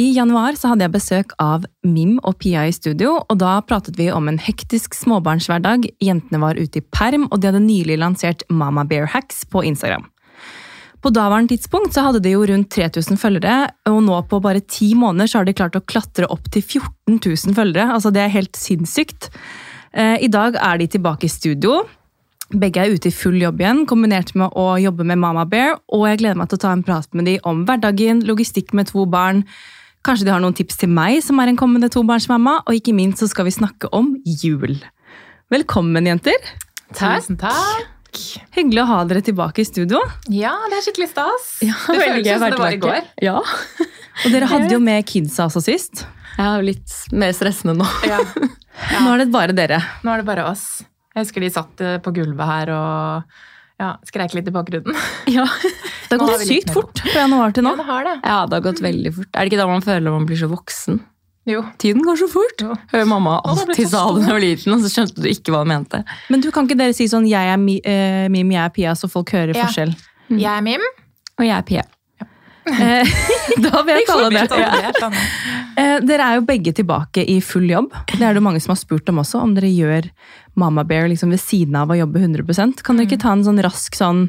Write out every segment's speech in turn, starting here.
I januar så hadde jeg besøk av Mim og Pia i studio, og da pratet vi om en hektisk småbarnshverdag. Jentene var ute i perm, og de hadde nylig lansert Mama Bear Hacks på Instagram. På daværende tidspunkt så hadde de jo rundt 3000 følgere, og nå på bare ti måneder så har de klart å klatre opp til 14 000 følgere. Altså Det er helt sinnssykt. Eh, I dag er de tilbake i studio. Begge er ute i full jobb igjen, kombinert med å jobbe med Mama Bear, og jeg gleder meg til å ta en prat med de om hverdagen, logistikk med to barn. Kanskje de har noen tips til meg som er en kommende tobarnsmamma, og ikke minst så skal vi snakke om jul. Velkommen, jenter. Tusen takk. Hyggelig å ha dere tilbake i studio. Ja, det er skikkelig stas. Ja, det føles som det var i går. Ja. Og dere hadde jo med kidsa også sist. Jeg er jo litt mer stressende nå. Ja. Nå er det bare dere. Nå er det bare oss. Jeg husker de satt eh, på gulvet her og ja, skreik litt i bakgrunnen. Ja. Det har gått sykt fort fra januar til nå. Ja, det har det. ja, det har gått veldig fort. Er det ikke da man føler man blir så voksen? Jo. Tiden går så fort. Jo. Hører mamma alltid sa det da hun var liten, og så skjønte du ikke hva hun mente. Men du kan ikke dere si sånn 'jeg er Mi- eh, Mim, jeg er Pia', så folk hører Ja. forskjell? Jeg er Mim. Og jeg er Pia. Eh, da jeg kalle det. Det. Eh, Dere er jo begge tilbake i full jobb. Det er det mange som har spurt om også, om dere gjør Mama Bear liksom ved siden av å jobbe 100% Kan dere ikke ta en sånn rask sånn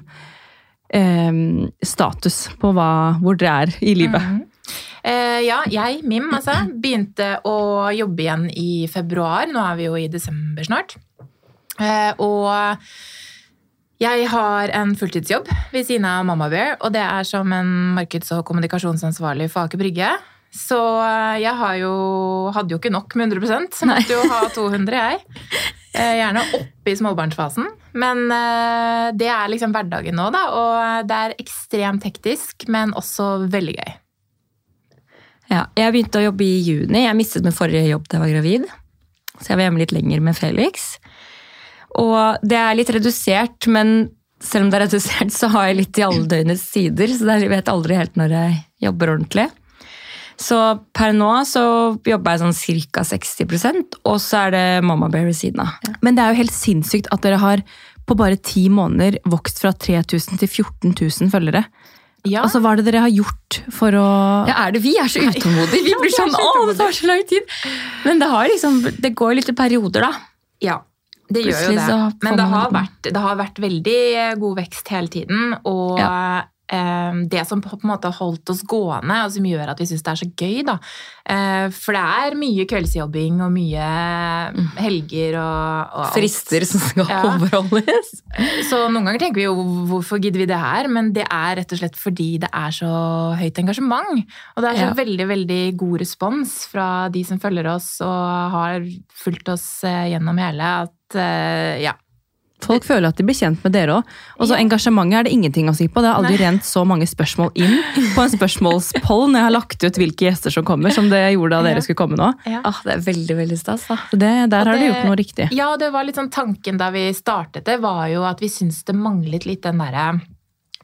eh, status på hva, hvor dere er i livet? Eh, ja, jeg, Mim, altså, begynte å jobbe igjen i februar. Nå er vi jo i desember snart. Eh, og jeg har en fulltidsjobb ved siden av Mamma Bear, og det er som en markeds- og kommunikasjonsansvarlig for Aker Brygge. Så eh, jeg har jo, hadde jo ikke nok med 100% så måtte jo ha 200, jeg. Eh, Gjerne oppe i småbarnsfasen. Men eh, det er liksom hverdagen nå, da. Og det er ekstremt hektisk, men også veldig gøy. Ja, jeg begynte å jobbe i juni. Jeg mistet min forrige jobb da jeg var gravid. Så jeg var hjemme litt lenger med Felix. Og det er litt redusert, men selv om det er redusert, så har jeg litt i alle døgnets sider. Så jeg vet aldri helt når jeg jobber ordentlig. Så per nå så jobber jeg sånn ca. 60% og så er det Mama Bear ved siden av. Men det er jo helt sinnssykt at dere har på bare ti måneder vokst fra 3000 til 14 000 følgere. Ja. Altså, Hva er det dere har gjort for å Ja, er det vi er så utålmodige? Vi blir sånn 'Å, det tar så lang tid'. Men det, har liksom, det går litt i perioder, da. Ja, det gjør jo det. Men det har, vært, det har vært veldig god vekst hele tiden. Og eh, det som på en måte har holdt oss gående, og som gjør at vi syns det er så gøy, da eh, For det er mye kveldsjobbing og mye helger og, og. Frister som skal Ja. overholdes. Så noen ganger tenker vi jo hvorfor gidder vi det her, men det er rett og slett fordi det er så høyt engasjement. Og det er så Ja. veldig, veldig god respons fra de som følger oss og har fulgt oss eh, gjennom hele, at eh, ja. Folk føler at de blir kjent med dere òg. Og så Ja. engasjementet er det ingenting å si på. Det har aldri Nei. rent så mange spørsmål inn på en spørsmålspoll når jeg har lagt ut hvilke gjester som kommer, som det gjorde da Ja. dere skulle komme nå. Ah, det er veldig, veldig stas, da. Det, der Og har du gjort noe riktig. Ja, det var litt sånn tanken da vi startet det, var jo at vi syntes det manglet litt den derre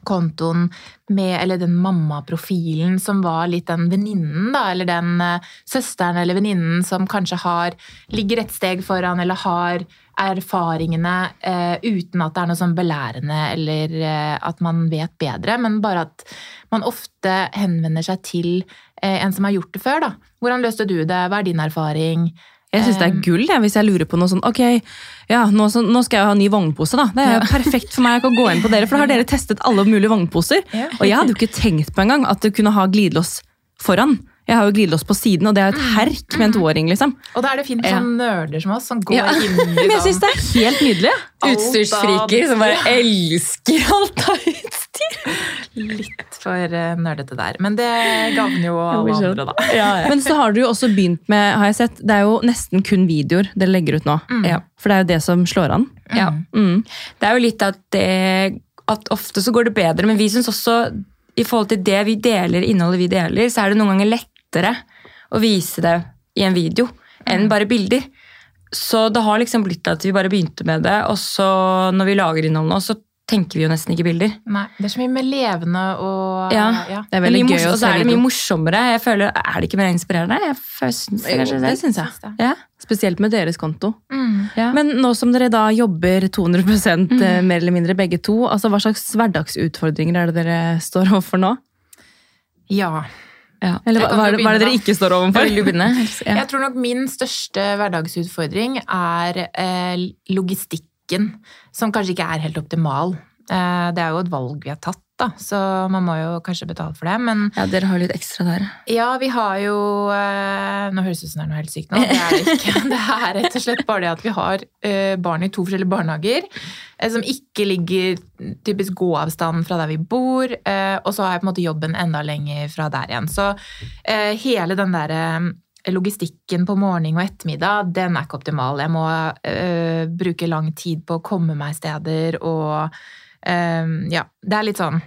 kontoen med, eller den mammaprofilen som var litt den venninnen, da, eller den eh, søsteren eller venninnen som kanskje har, ligger et steg foran, eller har erfaringene eh, uten at det er noe sånn belærende, eller eh, at man vet bedre, men bare at man ofte henvender seg til eh, en som har gjort det før, da. Hvordan løste du det? Hva er din erfaring? Jeg syns det er gull jeg, hvis jeg lurer på noe sånn Ok, ja, nå, så, nå skal jeg ha ny vognpose, da. Det er jo perfekt for meg å gå inn på dere, for da har dere testet alle mulige vognposer. Ja. Og jeg hadde jo ikke tenkt på engang at du kunne ha glidelås foran. Jeg har jo glidelås på siden, og det er jo et herk med en toåring, liksom. Og da er det fint med Ja. sånne nerder som oss, som går Ja. inn i Men jeg sånn syns det er helt nydelig. Utstyrsfriker som bare elsker alt av utstyr. litt for eh, nerdete der. Men det gagner jo alle sånn. andre, da. Ja, ja. Men så har du jo også begynt med, har jeg sett, det er jo nesten kun videoer dere legger ut nå. Ja. For det er jo det som slår an. Ja. Mm. Det er jo litt at det At ofte så går det bedre, men vi syns også i forhold til det vi deler, innholdet vi deler, så er det noen ganger lettere å vise det i en video enn bare bilder. Så det har liksom blitt at vi bare begynte med det, og så når vi lager innhold nå, så tenker vi jo nesten ikke bilder. Nei, det er så mye med levende og Ja. ja. Det er veldig mye gøy å se Og så er det mye morsommere. Jeg føler, Er det ikke mer inspirerende? Jeg føler- syns det det selv. syns jeg. Ja. Spesielt med deres konto. Mm. Ja. Men nå som dere da jobber 200 mm. mer eller mindre begge to, altså hva slags hverdagsutfordringer er det dere står overfor nå? ja. Ja. Eller hva, hva, er det, hva er det dere ikke står overfor? Ja. Jeg tror nok min største hverdagsutfordring er eh, logistikken, som kanskje ikke er helt optimal. Eh, det er jo et valg vi har tatt, da, så man må jo kanskje betale for det. Men ja, dere har litt ekstra der. ja, vi har jo eh, Nå høres det ut som det er noe helt sykt nå. Det er det ikke. Det er rett og slett bare det at vi har eh, barn i to forskjellige barnehager. eh, Som ikke ligger typisk gåavstand fra der vi bor. Og så har jeg på en måte jobben enda lenger fra der igjen. Så eh, hele den derre logistikken på morgen og ettermiddag, den er ikke optimal. Jeg må øh, bruke lang tid på å komme meg steder og Ja, det er litt sånn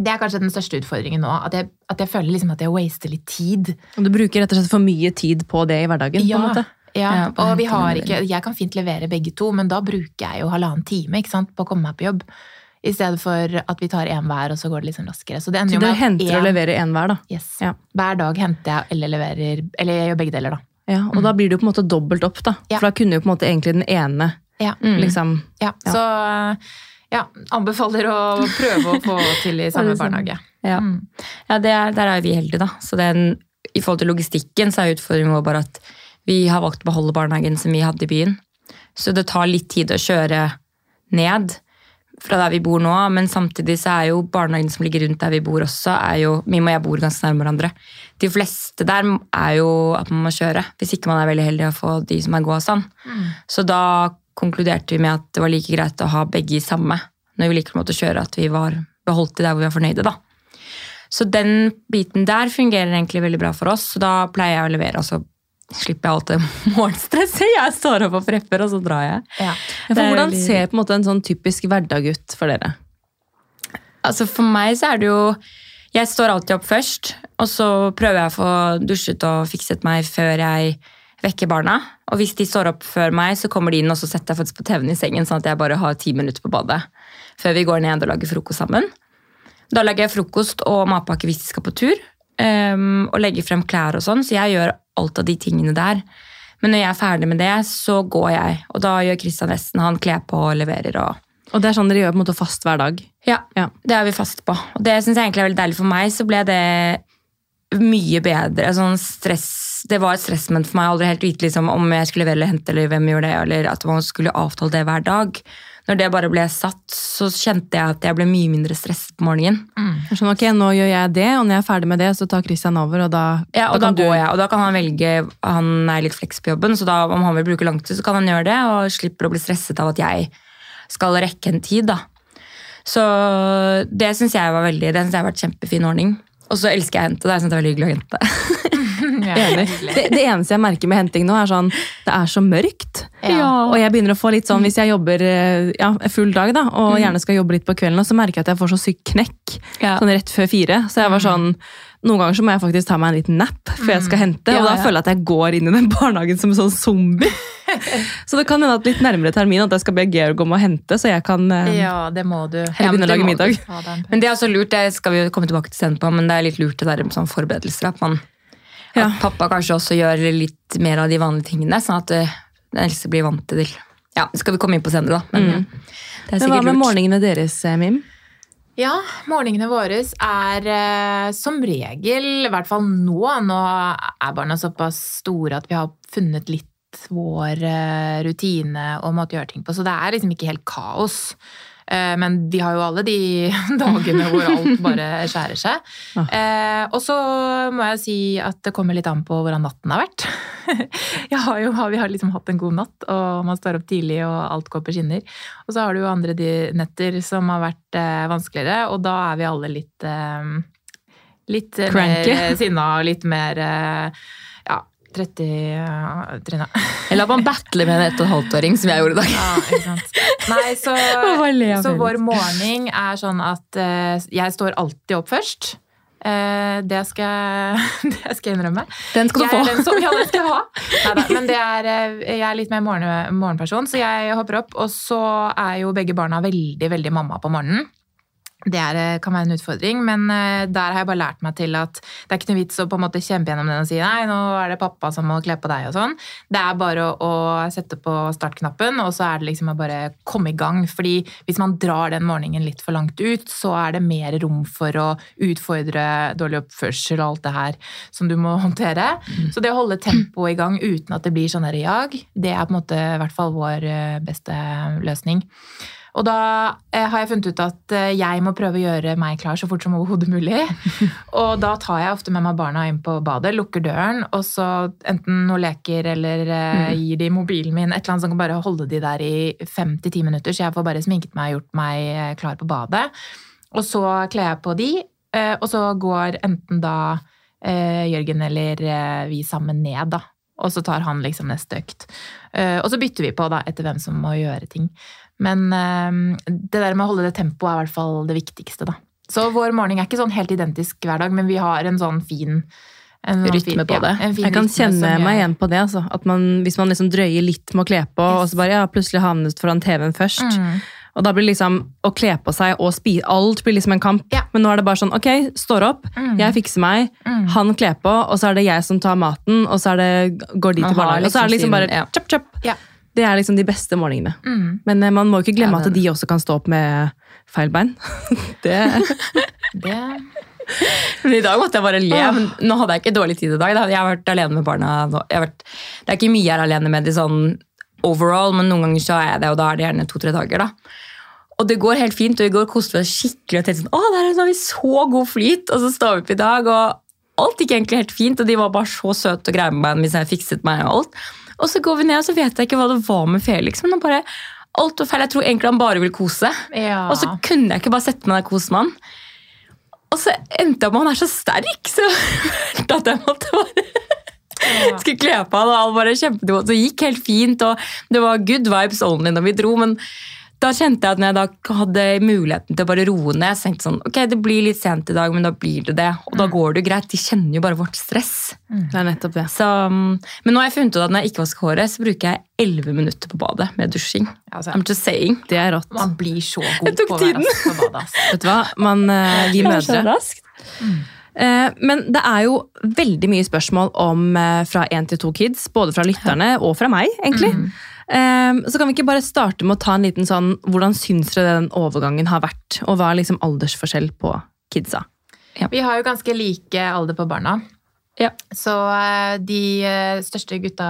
det er kanskje den største utfordringen nå. At jeg, at jeg føler liksom at jeg waster litt tid. Og Du bruker rett og slett for mye tid på det i hverdagen? på en måte. ja. Ja, og vi har ikke, jeg kan fint levere begge to, men da bruker jeg jo halvannen time ikke sant, på å komme meg på jobb. I stedet for at vi tar én hver, og så går det liksom raskere. Så det ender Så dere henter og en- leverer én hver, da? Yes. Ja. Hver dag henter jeg eller leverer Eller jeg gjør begge deler, da. Ja, og da blir det jo på en måte dobbelt opp, da. Ja. For da kunne jo på en måte egentlig den ene Ja. Mm. liksom Ja, Ja. Så ja, anbefaler å prøve å få til i samme barnehage. Ja, Mm. ja det er, der er vi heldige, da. Så den, i forhold til logistikken så er utfordringen vår bare at vi har valgt å beholde barnehagen som vi hadde i byen. Så det tar litt tid å kjøre ned fra der vi bor nå, men samtidig så er jo barnehagen som ligger rundt der vi bor også, er jo Mim og jeg bor ganske nærme hverandre. De fleste der er jo at man må kjøre, hvis ikke man er veldig heldig å få de som er gåavstand. Så da konkluderte vi med at det var like greit å ha begge i samme, når vi liker å kjøre, at vi var beholdt det der hvor vi var fornøyde, da. Så den biten der fungerer egentlig veldig bra for oss, så da pleier jeg å levere, og så slipper jeg alt det morgenstresset. Jeg står opp og prepper, og så drar jeg. Ja. Hvordan veldig- ser på en en sånn typisk hverdag ut for dere? Altså For meg så er det jo Jeg står alltid opp først, og så prøver jeg å få dusjet og fikset meg før jeg vekker barna. Og hvis de står opp før meg, så kommer de inn, og så setter jeg faktisk på TV-en i sengen, sånn at jeg bare har ti minutter på badet før vi går ned og lager frokost sammen. Da lager jeg frokost og matpakke hvis de skal på tur, um, og legger frem klær og sånn, så jeg gjør alt av de tingene der. Men når jeg er ferdig med det, så går jeg, og da gjør Christian resten. Han kler på og leverer og Og det er sånn dere gjør på en måte fast hver dag? ja, Ja. det er vi fast på. Og det syns jeg egentlig er veldig deilig for meg. Så ble det mye bedre. Sånn stress, det var et stressmoment for meg. Jeg aldri helt vite liksom, om jeg skulle levere eller hente, eller hvem gjorde det, eller at man skulle avtale det hver dag. Når det bare ble satt, så kjente jeg at jeg ble mye mindre stresset på morgenen. Jeg skjønner, ok, Nå gjør jeg det, og når jeg er ferdig med det, så tar Christian over, og da, Ja, og da, da går jeg, og da kan han velge Han er litt fleks på jobben, så da, om han vil bruke lang tid, så kan han gjøre det, og slipper å bli stresset av at jeg skal rekke en tid. da. Så det syns jeg var veldig, det synes jeg har vært kjempefin ordning. Og så elsker jeg å hente. Det jeg er veldig hyggelig å hente. Ja, Enig. Det, det eneste jeg merker med henting nå, er sånn Det er så mørkt. Ja. Og jeg begynner å få litt sånn, hvis jeg jobber eh, ja, full dag, da, og gjerne skal jobbe litt på kvelden, så merker jeg at jeg får så syk knekk Ja. sånn rett før fire. Så jeg var sånn Noen ganger så må jeg faktisk ta meg en liten nap før jeg skal hente, Ja, og da føler jeg at jeg går inn i den barnehagen som en sånn zombie. så det kan hende at litt nærmere termin at jeg skal be Georg om å hente, så jeg kan eh, Ja, det må du. Heller begynne å det lage må middag. Men det er også lurt, det skal vi komme tilbake til senere på, men det er litt lurt det der med sånn forberedelser. At, man, Ja. at pappa kanskje også gjør litt mer av de vanlige tingene, sånn at eh, den eldste blir vant til det. Ja, det skal vi komme inn på senere, da. Men det er Men hva med lurt. morgenene deres, eh, Mim? Ja, morgenene våre er eh, som regel, i hvert fall nå Nå er barna såpass store at vi har funnet litt vår eh, rutine og måte å gjøre ting på, så det er liksom ikke helt kaos. Eh, Men de har jo alle de dagene hvor alt bare skjærer seg. Eh, og så må jeg si at det kommer litt an på hvordan natten har vært. Har jo, vi har liksom hatt en god natt, og man står opp tidlig, og alt går på skinner. Og så har du jo andre netter som har vært eh, vanskeligere, og da er vi alle litt Litt Cranky. mer sinna og litt mer ja, 30 uh, tryna. Eller at man battler med en ett og et halvt åring, som jeg gjorde i dag. Ja, ikke sant. Nei, så, så vår morning er sånn at uh, jeg står alltid opp først. Uh, det, skal det skal jeg innrømme. Den skal du Jeg få. den som, ja, den skal jeg ha. Neida, men det er, eh, jeg er litt mer morgen, morgenperson, så jeg hopper opp. Og så er jo begge barna veldig, veldig mamma på morgenen. Det er, eh, kan være en utfordring, men eh, der har jeg bare lært meg til at det er ikke noe vits å på en måte kjempe gjennom den og si nei, nå er det pappa som må kle på deg og sånn. Det er bare å, å sette på startknappen, og så er det liksom å bare komme i gang. Fordi hvis man drar den morgenen litt for langt ut, så er det mer rom for å utfordre dårlig oppførsel og alt det her som du må håndtere. Mm. Så det å holde tempoet i gang uten at det blir sånn der jag, det er på en måte i hvert fall vår eh, beste løsning. Og da eh, har jeg funnet ut at eh, jeg må prøve å gjøre meg klar så fort som overhodet mulig. og da tar jeg ofte med meg barna inn på badet, lukker døren, og så enten noen leker eller eh, mm. gir de mobilen min, et eller annet som kan bare holde de der i fem til ti minutter, så jeg får bare sminket meg og gjort meg klar på badet. Og så kler jeg på de, og så går enten da Jørgen eller vi sammen ned, da. Og så tar han liksom neste økt. Og så bytter vi på da, etter hvem som må gjøre ting. Men ehm, det der med å holde det tempoet er i hvert fall det viktigste, da. Så vår morgen er ikke sånn helt identisk hver dag, men vi har en sånn fin en sånn rytme på det. Ja, jeg kan kjenne meg igjen på det. Altså. At man, hvis man liksom drøyer litt med å kle på, yes. og så bare ja, plutselig havnet foran TV-en først. Mm. Og da blir liksom å kle på seg og spise Alt blir liksom en kamp. Ja. Men nå er det bare sånn ok, står opp, mm. jeg fikser meg, mm. han kler på, og så er det jeg som tar maten, og så er det, går de til barnehagen. Og så er det liksom, liksom bare chop, chop. Ja. Det er liksom de beste morgenene. Mm. Men eh, man må ikke glemme ja, at de også kan stå opp med feil bein. det, det. Men I dag måtte jeg bare le. men Nå hadde jeg ikke dårlig tid i dag. Jeg har vært alene med barna. Vært, det er ikke mye jeg er alene med de sånn overall, men noen ganger så er jeg det, og da er det gjerne to-tre dager. da. Og det går helt fint, og i går koste vi oss skikkelig. og tenkte sånn, å, der har vi så god flyt, Og så står vi opp i dag, og alt gikk egentlig helt fint. Og de var bare så søte og greie med meg hvis jeg fikset meg og alt. Og så går vi ned, og så vet jeg ikke hva det var med Felix. men han bare, alt var feil. Jeg tror egentlig han bare ville kose. Ja. Og så kunne jeg ikke bare sette meg der og kose med han. Og så endte jeg med han er så sterk, så at jeg måtte bare ja. skulle kle på han. og han bare kjempet, Så det gikk helt fint, og det var good vibes only når vi dro. men da kjente jeg at når jeg da hadde muligheten til å bare roe ned, så tenkte sånn, ok, det blir litt sent i dag, men da blir det det. Og da mm. går det jo greit. De kjenner jo bare vårt stress. Mm. Det er nettopp det. Så, men nå har jeg funnet ut at når jeg ikke vasker håret, så bruker jeg elleve minutter på badet med dusjing. Altså, I'm just saying. Det er rått. Man blir så god på å være rask på badet. Vet du hva? Man, uh, vi mødre mm. uh, Men det er jo veldig mye spørsmål om uh, fra én til to kids, både fra lytterne og fra meg, egentlig. Um, så kan vi ikke bare starte med å ta en liten sånn Hvordan syns dere den overgangen har vært? Og hva er liksom aldersforskjell på kidsa? Ja. Vi har jo ganske like alder på barna. Ja. Så uh, de uh, største gutta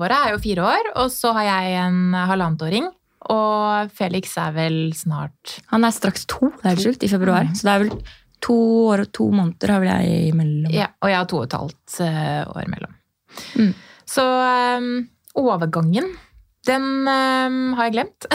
våre er jo fire år, og så har jeg en halvannetåring. Og Felix er vel snart Han er straks to, det er sjukt, i februar. Mm. Så det er vel to år og to måneder har vel jeg imellom. Ja, og jeg har to og et halvt uh, år imellom. Mm. Så um, overgangen den um, har jeg glemt.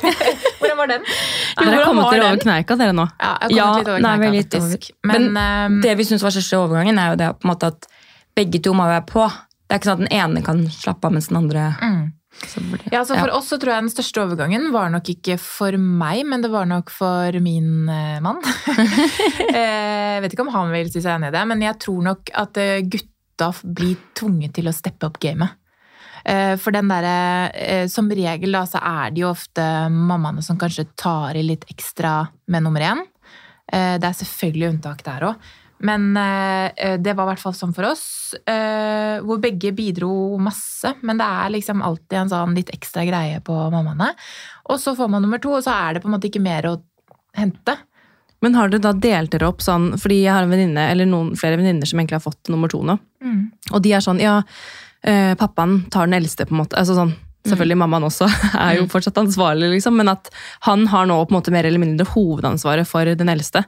Hvordan var den? Ja, dere har kommet dere over kneika, dere nå. Ja, jeg har kommet ja, litt over kneika, faktisk. Men, Men um, det vi syns var største overgangen, er jo det på en måte at begge to må være på. Det er ikke sånn at den ene kan slappe av mens den andre mm. Ja, så For ja. oss så tror jeg den største overgangen var nok ikke for meg, men det var nok for min eh, mann. Eh, jeg vet ikke om han vil si seg enig i det, men jeg tror nok at uh, gutta blir tvunget til å steppe opp gamet. Eh, for den derre eh, Som regel da, så er det jo ofte mammaene som kanskje tar i litt ekstra med nummer én. Eh, det er selvfølgelig unntak der òg. Men det var i hvert fall sånn for oss, hvor begge bidro masse. Men det er liksom alltid en sånn litt ekstra greie på mammaene. Og så får man nummer to, og så er det på en måte ikke mer å hente. Men har dere da delt dere opp sånn, fordi jeg har en venninne, eller noen flere venninner som egentlig har fått nummer to nå. Mm. Og de er sånn, ja, eh, pappaen tar den eldste, på en måte. Altså sånn, Selvfølgelig mm. mammaen også er jo mm. fortsatt ansvarlig, liksom, men at han har nå på en måte mer eller mindre hovedansvaret for den eldste.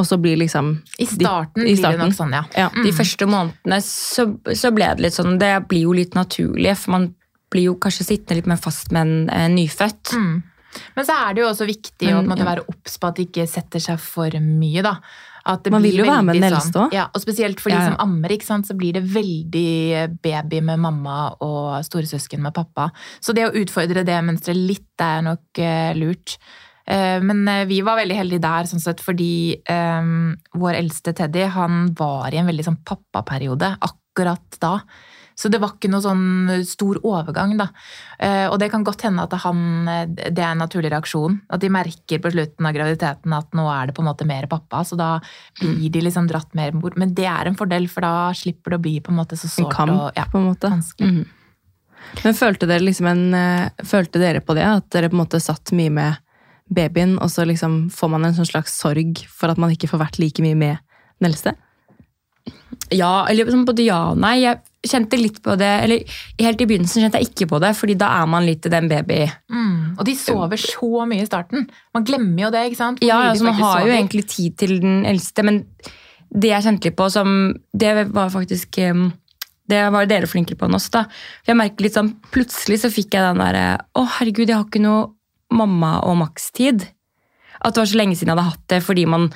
Og så blir liksom I starten, de, i starten. blir det nok sånn, ja. ja. Mm. De første månedene så, så, ble det litt sånn Det blir jo litt naturlig, for man blir jo kanskje sittende litt mer fast med en, eh, nyfødt. Mm. Men så er det jo også viktig Men, å ja. være obs på at det ikke setter seg for mye, da. Man vil jo være med den eldste òg. Sånn, ja, og spesielt for de som ammer, ikke sant, så blir det veldig baby med mamma og storesøsken med pappa. Så det å utfordre det mønsteret litt det er nok uh, lurt. Uh, men uh, vi var veldig heldige der, sånn sett, fordi um, vår eldste Teddy han var i en veldig sånn pappaperiode akkurat da. Så det var ikke noe sånn stor overgang, da. Eh, og det kan godt hende at han, eh, det er en naturlig reaksjon. At de merker på slutten av graviditeten at nå er det på en måte mer pappa, så da blir de liksom dratt mer bort. Men det er en fordel, for da slipper det å bli på en måte så sårt og ja, på en måte. vanskelig. Mhm. Men følte dere, liksom en, eh, følte dere på det? At dere på en måte satt mye med babyen, og så liksom får man en sånn slags sorg for at man ikke får vært like mye med den eldste? Ja, eller både ja og nei. Jeg kjente litt på det, eller Helt i begynnelsen kjente jeg ikke på det, fordi da er man litt i den baby... Mm. Og de sover så mye i starten. Man glemmer jo det, ikke sant? Hvor Ja, altså Man har har jo egentlig tid til den eldste, men det jeg kjente litt på som Det var faktisk Det var dere flinkere på enn oss, da. For jeg merker litt sånn, Plutselig så fikk jeg den derre Å, herregud, jeg har ikke noe mamma- og makstid. At det var så lenge siden jeg hadde hatt det, fordi man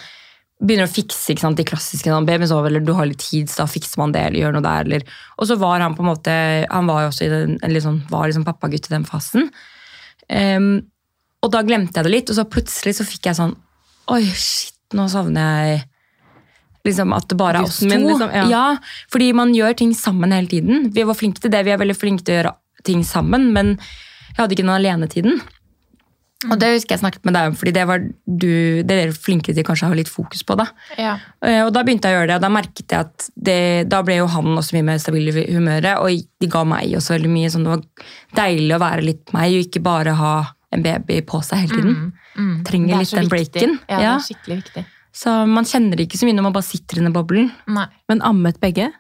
begynner å fikse sant, de klassiske sånn, babyen sover, eller du har litt tid, så da fikser man det, eller gjør noe der. Eller. Og så var han på en måte Han var jo også den, sånn, var liksom pappagutt i den fasen. Um, og da glemte jeg det litt, og så plutselig så fikk jeg sånn Oi, shit, nå savner jeg liksom at det bare er oss to. Liksom, liksom, ja. fordi man gjør ting sammen hele tiden. Vi var flinke til det, vi er veldig flinke til å gjøre ting sammen, men jeg hadde ikke den alenetiden. Og det husker jeg snakket med deg om, fordi det var du, det er dere flinkere til kanskje å ha litt fokus på. da. Ja. Eh, Og da begynte jeg å gjøre det, og da merket jeg at det, da ble jo han også mye mer stabil i humøret, og de ga meg også veldig mye. sånn Det var deilig å være litt meg, og ikke bare ha en baby på seg hele tiden. Mm. Trenger er litt den breaken. Ja, det er skikkelig viktig. Så man kjenner det ikke så mye når man bare sitter i den boblen. Nei. Men ammet begge?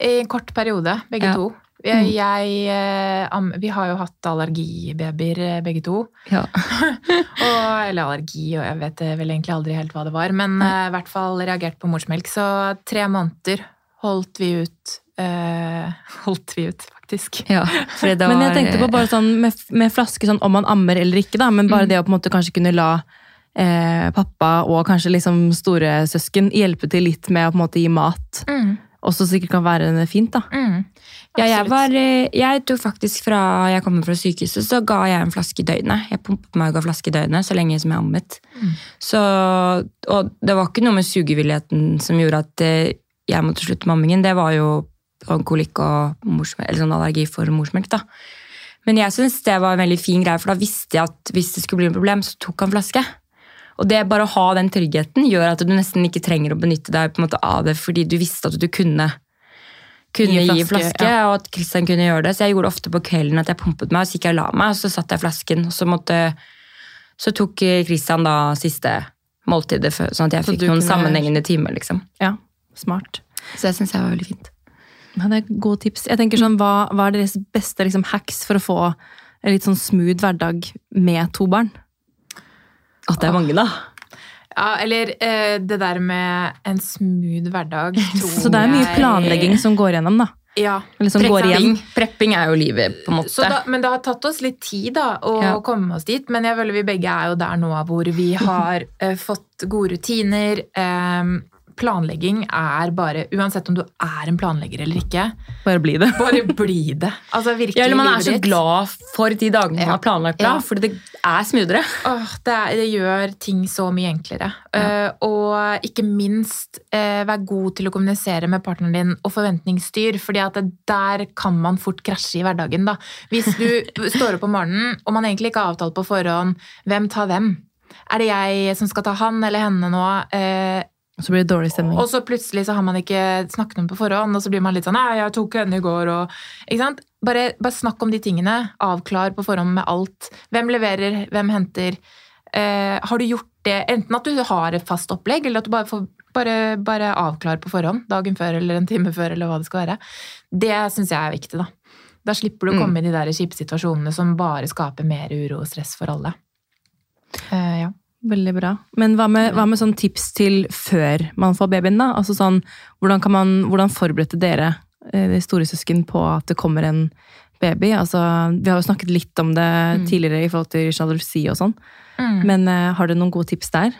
I en kort periode, begge Ja. to. Jeg, jeg, eh, vi har jo hatt allergibabyer, eh, begge to. Ja. Og, eller allergi, og jeg vet eh, vel egentlig aldri helt hva det var. Men i i hvert fall reagert på morsmelk. Så tre måneder holdt vi ut. Uh, holdt vi ut, faktisk. Ja, det Men jeg tenkte på bare sånn med, med flaske, sånn om man ammer eller ikke, da, men bare Mm. det å på en måte kanskje kunne la eh, pappa og kanskje liksom storesøsken hjelpe til litt med å på en måte gi mat, Mm, også sikkert kan være fint, da. mm. Ja, jeg, var, eh, jeg tok faktisk fra jeg kom fra sykehuset, så ga jeg en flaske i døgnet. Jeg pumpet meg og ga flaske i døgnet så lenge som jeg ammet. Mm. Så, og det var ikke noe med sugevilligheten som gjorde at eh, jeg måtte slutte med ammingen. Det var jo kolikk og morsmelk, eller sånn allergi for morsmelk. da. Men jeg syns det var en veldig fin greie, for da visste jeg at hvis det skulle bli et problem, så tok han flaske. Og det bare å ha den tryggheten gjør at du nesten ikke trenger å benytte deg måte av det, fordi du visste at du kunne kunne Gi gi flaske, ja. og at Kristian kunne gjøre det. Så jeg gjorde ofte på kvelden at jeg pumpet meg, og så gikk jeg og la meg, og så satte jeg flasken. Og så, måtte, så tok Kristian da siste måltidet, sånn at jeg Så fikk noen kunne- sammenhengende timer. liksom. Ja, smart. Så det syns jeg var veldig fint. Ja, det er gode tips. Jeg tenker sånn, hva, hva er deres beste liksom, hacks for å få en litt sånn smooth hverdag med to barn? At det er mange, da. Ja, eller eh, det der med en smooth hverdag, tror Så det er mye jeg- planlegging som går gjennom, da. Ja. Eller som går igjen. Prepping, prepping er jo livet, på en måte. Så da, men det har tatt oss litt tid da, å Ja. komme oss dit. Men jeg føler vi begge er jo der nå hvor vi har eh, fått gode rutiner. Eh, planlegging er bare Uansett om du er en planlegger eller ikke, Bare bli det. bare bli det. Altså virkelig ja, eller man er så glad for de dagene man Ja. har planlagt bra, Ja. fordi det er smoothere. Åh, det, er, det gjør ting så mye enklere. Eh, og ikke minst uh, vær god til å kommunisere med partneren din og forventningsstyr, fordi at det, der kan man fort krasje i hverdagen. Da. Hvis du står opp om morgenen og man egentlig ikke har avtalt på forhånd hvem tar hvem. Er det jeg som skal ta han eller henne nå? Eh, Så blir det dårlig stemning. og så plutselig så har man ikke snakket om på forhånd, og så blir man litt sånn Nei, jeg tok henne i går, og Ikke sant? Bare, bare snakk om de tingene. Avklar på forhånd med alt. Hvem leverer, hvem henter? Eh, har du gjort det? Enten at du har et fast opplegg, eller at du bare får bare, bare avklar på forhånd. Dagen før eller en time før, eller hva det skal være. Det syns jeg er viktig, da. Da slipper du å komme i de der kjipe situasjonene som bare skaper mer uro og stress for alle. Eh, ja. Veldig bra. Men hva med, hva med sånn tips til før man får babyen, da? Altså sånn, hvordan, kan man, hvordan forberedte dere, eh, de store søsken, på at det kommer en baby? Altså, vi har jo snakket litt om det tidligere i forhold til sjalusi og sånn. Mm. Men uh, har du noen gode tips der?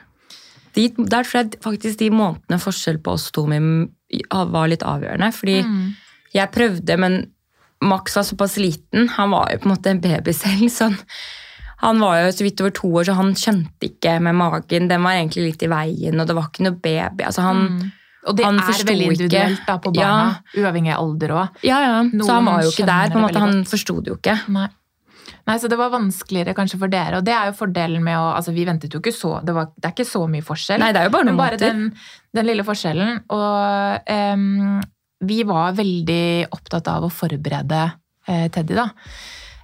De, der tror jeg faktisk de månedene forskjell på oss to var litt avgjørende. Fordi Mm. jeg prøvde, men Max var såpass liten. Han var jo på en måte en baby selv. Sånn. Han var jo så vidt over to år, så han skjønte ikke med magen. Den var egentlig litt i veien, og det var ikke noe baby. Altså han, Og det er veldig individuelt da, på barna, uavhengig av alder òg. Ja, ja. Så han var jo ikke der. på en måte. Han forsto det jo ikke. Nei. Nei, så det var vanskeligere kanskje for dere. Og det er jo fordelen med å Altså, vi ventet jo ikke så Det, var, det er ikke så mye forskjell. Nei, det er jo bare men bare den, den lille forskjellen. Og um, vi var veldig opptatt av å forberede uh, Teddy, da.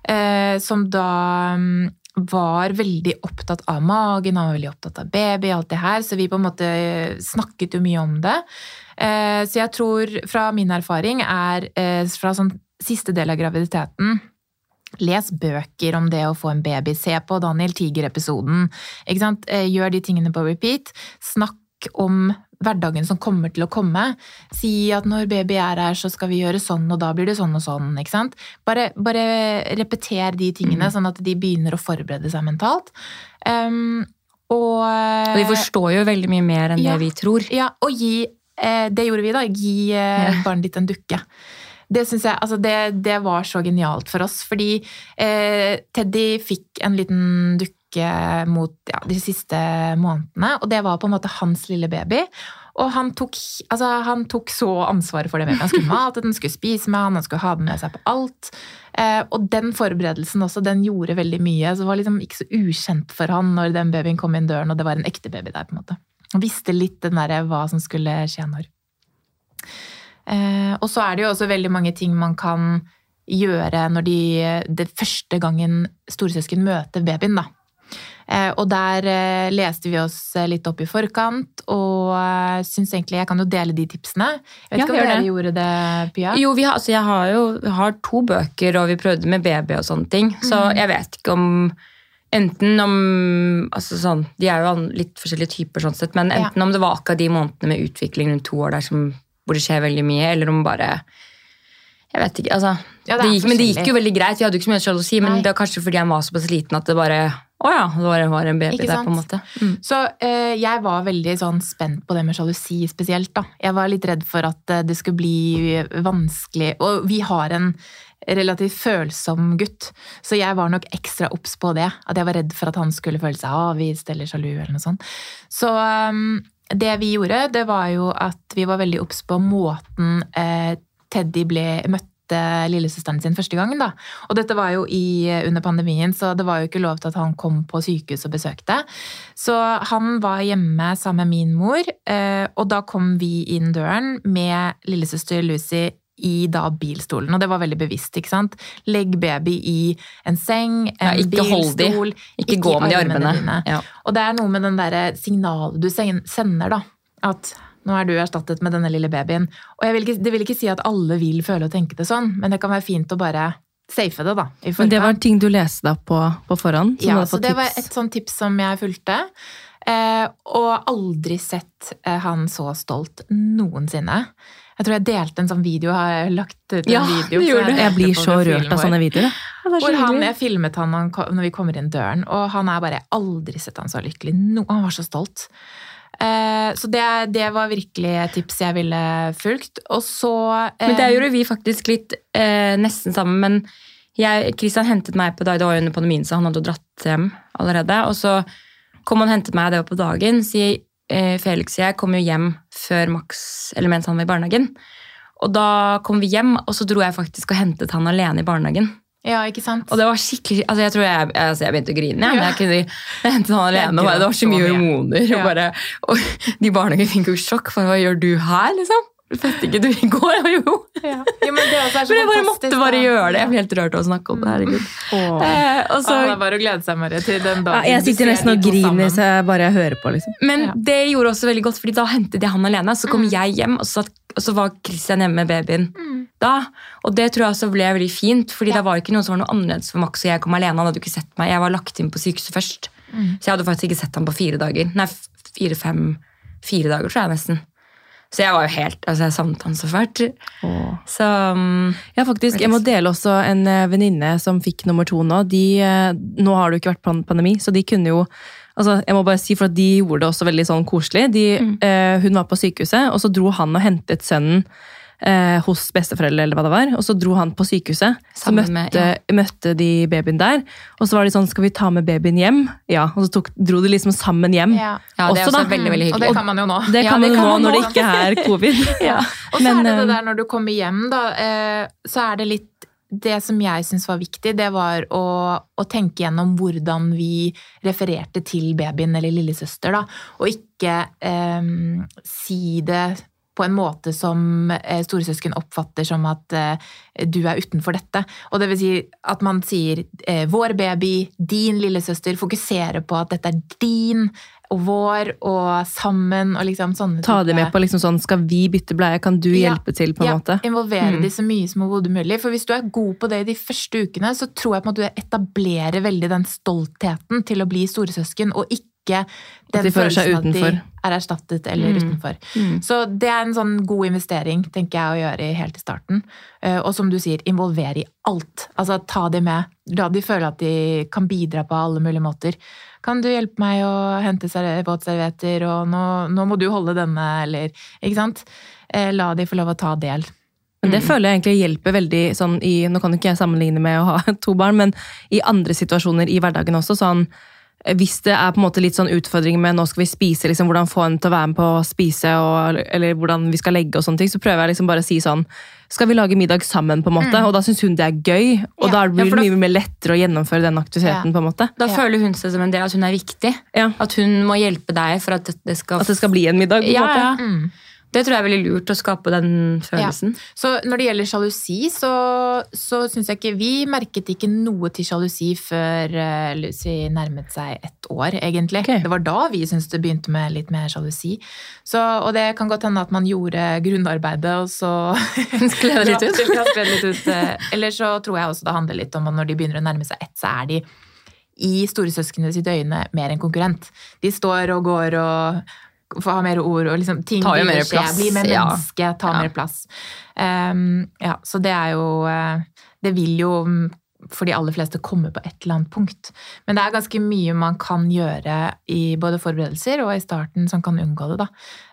Uh, som da mm, var veldig opptatt av magen, han var veldig opptatt av baby, alt det her. Så vi på en måte snakket jo mye om det. Eh, så jeg tror, fra min erfaring, er eh, fra sånn siste del av graviditeten Les bøker om det å få en baby. Se på Daniel Tiger-episoden. Eh, Gjør de tingene på repeat. Snakk om hverdagen som kommer til å komme. Si at når baby er her, så skal vi gjøre sånn, og da blir det sånn og sånn. ikke sant? Bare, bare repeter de tingene, sånn at de begynner å forberede seg mentalt. Um, og, Og de forstår jo veldig mye mer enn Ja. det vi tror. ja, og gi eh, Det gjorde vi, da. Gi eh, barnet ditt en dukke. Det jeg, altså det, det var så genialt for oss, fordi eh, Teddy fikk en liten dukke mot ja, de siste månedene, og det var på en måte hans lille baby. Og han tok, altså, han tok så ansvaret for det. Han skulle mate den, skulle spise med han, han skulle ha den med seg på alt. Eh, og den forberedelsen også, den gjorde veldig mye. Så det var liksom ikke så ukjent for han når den babyen kom inn døren, og det var en ekte baby der. på en måte. Han visste litt den der, hva som skulle skje når. Eh, og så er det jo også veldig mange ting man kan gjøre når de det første gangen storesøsken møter babyen. da. Eh, og der eh, leste vi oss eh, litt opp i forkant, og syns egentlig Jeg kan jo dele de tipsene. Jeg vet Ja, ikke om dere det. gjorde det, Pia? Jo, vi har, altså jeg har jo har to bøker, og vi prøvde med baby og sånne ting. Så mm. jeg vet ikke om Enten om altså sånn, De er jo litt forskjellige typer, sånn sett, men Ja. enten om det var akkurat de månedene med utvikling rundt to år der som, hvor det skjer veldig mye, eller om bare Jeg vet ikke. altså, Ja, det det gikk, Men det gikk jo veldig greit. Vi hadde jo ikke så mye sjalusi, men det var kanskje fordi han var såpass liten at det bare Å ja, det var, var en baby der, på en måte. Mm. Så eh, jeg var veldig sånn spent på det med sjalusi spesielt. da. Jeg var litt redd for at eh, det skulle bli vanskelig. Og vi har en relativt følsom gutt, så jeg var nok ekstra obs på det. At jeg var redd for at han skulle føle seg avvist eller sjalu eller noe sånt. Så eh, det vi gjorde, det var jo at vi var veldig obs på måten eh, Teddy ble møtte lillesøsteren sin første gangen. da. Og dette var jo i, under pandemien, så det var jo ikke lov til at han kom på sykehus og besøkte. Så han var hjemme sammen med min mor, eh, og da kom vi inn døren med lillesøster Lucy i da bilstolen, og det var veldig bevisst. ikke sant? Legg baby i en seng, en Ja, ikke hold de. Ikke, Ikke, gå med de armene. Ja. Og det er noe med den der signalet du sender, da. At nå er du erstattet med denne lille babyen. Og jeg vil ikke, det vil ikke si at alle vil føle og tenke det sånn, men det kan være fint å bare safe det, da. Men det var en ting du leste deg på på forhånd? Ja, så det det var et sånt tips som jeg fulgte. Eh, og aldri sett eh, han så stolt noensinne. Jeg tror jeg delte en sånn video, har jeg lagt ut en Ja, video. Jeg delte blir så rørt av sånne videoer. jeg. Hvor han, jeg filmet han når vi kommer inn døren, og han er bare aldri sett han så lykkelig. No, han var så stolt. Eh, så det, det var virkelig et tips jeg ville fulgt. Og så eh, Men det gjorde vi faktisk litt eh, nesten sammen. Men jeg, Christian hentet meg på dag, det var under pandemien, så han hadde jo dratt hjem allerede. Og så kom han og hentet meg det var på dagen. Så eh, Felix og jeg kom jo hjem før Max, eller mens han var i barnehagen. Og da kom vi hjem, og så dro jeg faktisk og hentet han alene i barnehagen. Ja, ikke sant? Og det var skikkelig altså Jeg tror jeg, altså jeg begynte å grine. Ja. Men jeg, kunne, jeg hentet han alene, bare, det var så mye hormoner. Ja. Og, bare, og de barnehagene fikk jo sjokk. For hva gjør du her, liksom? Fødte ikke du i går? Jo. Ja. Jo, men det Men jeg bare måtte bare gjøre det. Jeg blir helt rørt av å snakke om det. herregud. Åh. Eh, og så, Åh, det er bare å glede seg Marie, til den Ja, jeg sitter nesten og griner så jeg bare hører på. liksom. men Ja. det gjorde også veldig godt, fordi da hentet jeg han alene. Så kom jeg hjem, og så, og så var Christian hjemme med babyen Mm. Da. Og det tror jeg også ble veldig fint, fordi Ja. det var ikke noe som var noe annerledes for Max. og jeg kom alene, Han hadde ikke sett meg. Jeg var lagt inn på sykehuset først. Mm. Så jeg hadde faktisk ikke sett ham på fire dager. Nei, fire-fem Fire dager, tror jeg nesten. Så jeg var jo helt, altså jeg savnet han så fælt. Så um, Ja, faktisk. Jeg må dele også en eh, venninne som fikk nummer to nå. De, eh, nå har det jo ikke vært pan- pandemi, så de kunne jo altså jeg må bare si, for at De gjorde det også veldig sånn koselig. De, Mm. eh, hun var på sykehuset, og så dro han og hentet sønnen eh, hos besteforeldre, eller hva det var. Og så dro han på sykehuset. Så møtte, med- møtte, møtte de babyen der. Og så var de sånn, skal vi ta med babyen hjem? Ja. Og så tok, dro de liksom sammen hjem. Ja. Ja, det er Også da. veldig, veldig Og det kan man jo nå. Det Ja, kan det man kan nå man når det ikke er covid. Ja. Og så Men, er det det eh, der når du kommer hjem, da, eh, så er det litt Det som jeg syns var viktig, det var å, å tenke gjennom hvordan vi refererte til babyen eller lillesøster, da. Og ikke eh, si det på en måte som eh, storesøsken oppfatter som at eh, du er utenfor dette. Og det vil si at man sier eh, 'vår baby', 'din lillesøster', fokuserer på at dette er din og vår og sammen og liksom sånne Ta det med på liksom sånn, skal vi bytte bleie, kan du Ja, hjelpe til på en ja, måte? Involvere Mm. de så mye som overhodet mulig. For hvis du er god på det i de første ukene, så tror jeg på en måte du etablerer veldig den stoltheten til å bli storesøsken, og ikke den de følelsen at de er erstattet eller Mm. utenfor. Mm. Så det er en sånn god investering, tenker jeg, å gjøre helt i starten. Eh, Og som du sier, involvere i alt. Altså ta de med. La de føle at de kan bidra på alle mulige måter. Kan du hjelpe meg å hente ser- våtservietter, og nå, nå må du holde denne, eller Ikke sant? Eh, La de få lov å ta del. Men det føler jeg egentlig hjelper veldig sånn i Nå kan ikke jeg sammenligne med å ha to barn, men i andre situasjoner i hverdagen også. sånn hvis det er på en måte litt sånn utfordring med nå skal vi spise, liksom, hvordan få henne til å være med på å spise, og, eller hvordan vi skal legge og sånne ting, så prøver jeg liksom bare å si sånn Skal vi lage middag sammen, på en måte? Og da syns hun det er gøy, og Ja. da blir det ja, mye mer lettere å gjennomføre den aktiviteten, Ja. på en måte. Da Ja. føler hun seg som en del at hun er viktig. Ja. At hun må hjelpe deg for at det skal At det skal bli en middag, på en Ja, måte. ja. Mm. Det tror jeg er veldig lurt å skape den følelsen. Så når det gjelder sjalusi, så, så syns jeg ikke Vi merket ikke noe til sjalusi før eh, Lucy nærmet seg ett år, egentlig. Okay. Det var da vi syntes det begynte med litt mer sjalusi. Så, og det kan godt hende at man gjorde grunnarbeidet, og så Skled litt ut. Litt ut. eh. Eller så tror jeg også det handler litt om at når de begynner å nærme seg ett, så er de i storesøsknene sitt øyne mer enn konkurrent. De står og går og får ha mer ord og liksom ting vil skje, plass, Blir mer ja. menneske, tar Ja. mer plass. Um, ja, så det er jo eh, Det vil jo mm, for de aller fleste komme på et eller annet punkt. Men det er ganske mye man kan gjøre i både forberedelser og i starten som kan unngå det, da.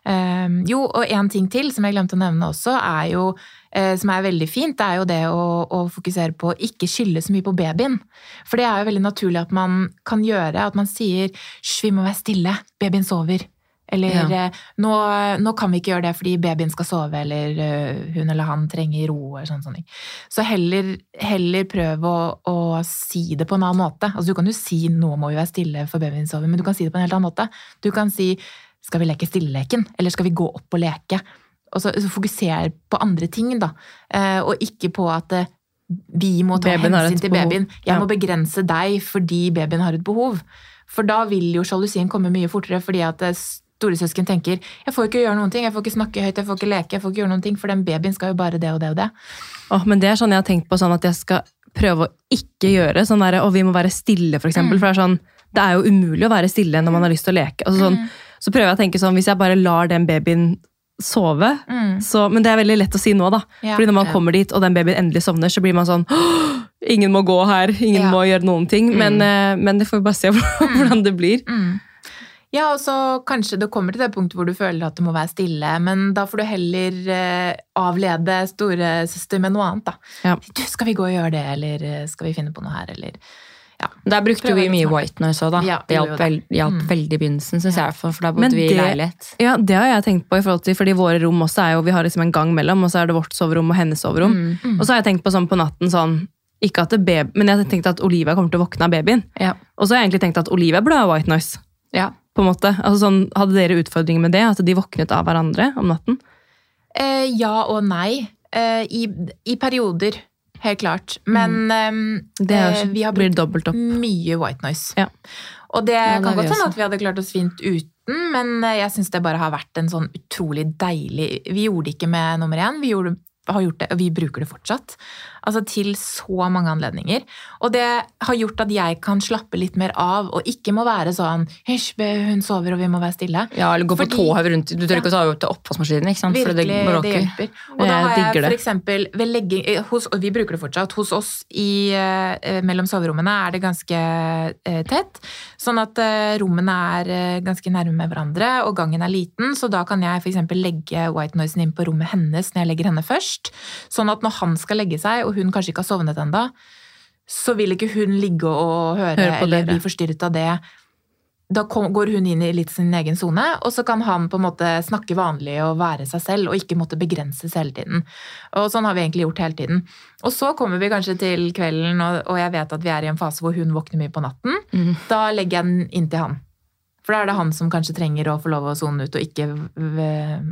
Um, jo, og en ting til som jeg glemte å nevne også, er jo eh, som er veldig fint, det er jo det å, å fokusere på å ikke skylde så mye på babyen. For det er jo veldig naturlig at man kan gjøre, at man sier 'hysj, vi må være stille, babyen sover'. Eller Ja. eh, nå, 'nå kan vi ikke gjøre det fordi babyen skal sove', eller eh, hun eller han trenger ro. eller sånn. sånne. Så heller, heller prøv å, å si det på en annen måte. Altså, du kan jo si 'nå må vi være stille for babyen sover', men du kan si det på en helt annen måte. Du kan si 'skal vi leke stilleleken', eller 'skal vi gå opp og leke'? Og så, så fokuser på andre ting, da. Eh, og ikke på at vi må ta Babyen hensyn til behov. babyen. Jeg Ja. må begrense deg fordi babyen har et behov. For da vil jo sjalusien komme mye fortere, fordi at storesøsken tenker jeg får ikke gjøre noen ting, jeg får ikke snakke høyt, jeg får ikke leke, jeg får ikke gjøre noen ting, for den babyen skal jo bare det og det og det. Åh, men det er sånn jeg har tenkt på sånn at jeg skal prøve å ikke gjøre. Sånn der, og vi må være stille, for eksempel. Mm. For det er, sånn, det er jo umulig å være stille når man har lyst til å leke. Altså, sånn, Mm. Så prøver jeg å tenke sånn, hvis jeg bare lar den babyen sove Mm. så, Men det er veldig lett å si nå, da. Ja. Fordi når man Ja. kommer dit, og den babyen endelig sovner, så blir man sånn «Åh, Ingen må gå her, ingen Ja. må gjøre noen ting. Men, eh, men det får vi bare se hvordan det blir. Mm. Ja, og så kanskje det kommer til det punktet hvor du føler at du må være stille, men da får du heller eh, avlede storesøster med noe annet, da. Ja. Du, skal vi gå og gjøre det, eller eh, skal vi finne på noe her, eller ja. Der brukte vi mye white noise òg, da. Ja, det hjalp, gjorde vel, det. hjalp Mm. veldig i begynnelsen, syns jeg. For, for da Men bodde vi i leilighet. Ja, det har jeg tenkt på, i forhold til, fordi våre rom også er jo Vi har liksom en gang mellom, og så er det vårt soverom og hennes soverom. Mm. Og så har jeg tenkt på sånn på natten sånn ikke at det baby, Men jeg har tenkt at Olivia kommer til å våkne av babyen. Ja. Og så har jeg egentlig tenkt at Olivia burde ha white noise. ja. På en måte. Altså sånn, hadde dere utfordringer med det? At de våknet av hverandre om natten? Eh, ja og nei. Eh, i, I perioder, helt klart. Men mm. Det er, eh, vi har brukt mye white noise. Ja. Og det Ja, det kan godt hende at vi hadde klart oss fint uten, men eh, jeg syns det bare har vært en sånn utrolig deilig Vi gjorde det ikke med nummer én, vi gjorde har gjort det, og vi bruker det fortsatt. Altså til så mange anledninger. Og det har gjort at jeg kan slappe litt mer av, og ikke må være sånn Hysj, hun sover, og vi må være stille. Ja, eller gå på tåhev rundt. Du tør ikke å ta opp til oppvaskmaskinen. ikke sant? Virkelig, det, bråker. hjelper. Og da har jeg for eksempel ved legging, eh, hos, og vi bruker det fortsatt, hos oss i, eh, mellom soverommene er det ganske eh, tett, sånn at eh, rommene er eh, ganske nærme hverandre, og gangen er liten, så da kan jeg eksempel legge white noisen inn på rommet hennes når jeg legger henne først, sånn at når han skal legge seg, og hun kanskje ikke har sovnet enda, så vil ikke hun ligge og høre, Høre eller bli forstyrret av det. Da kom, går hun inn i litt sin egen sone, og så kan han på en måte snakke vanlig og være seg selv, og ikke måtte begrenses hele tiden. Og sånn har vi egentlig gjort hele tiden. Og så kommer vi kanskje til kvelden, og, og jeg vet at vi er i en fase hvor hun våkner mye på natten. Mm. Da legger jeg den inn til han. For da er det han som kanskje trenger å få lov å sone ut, og ikke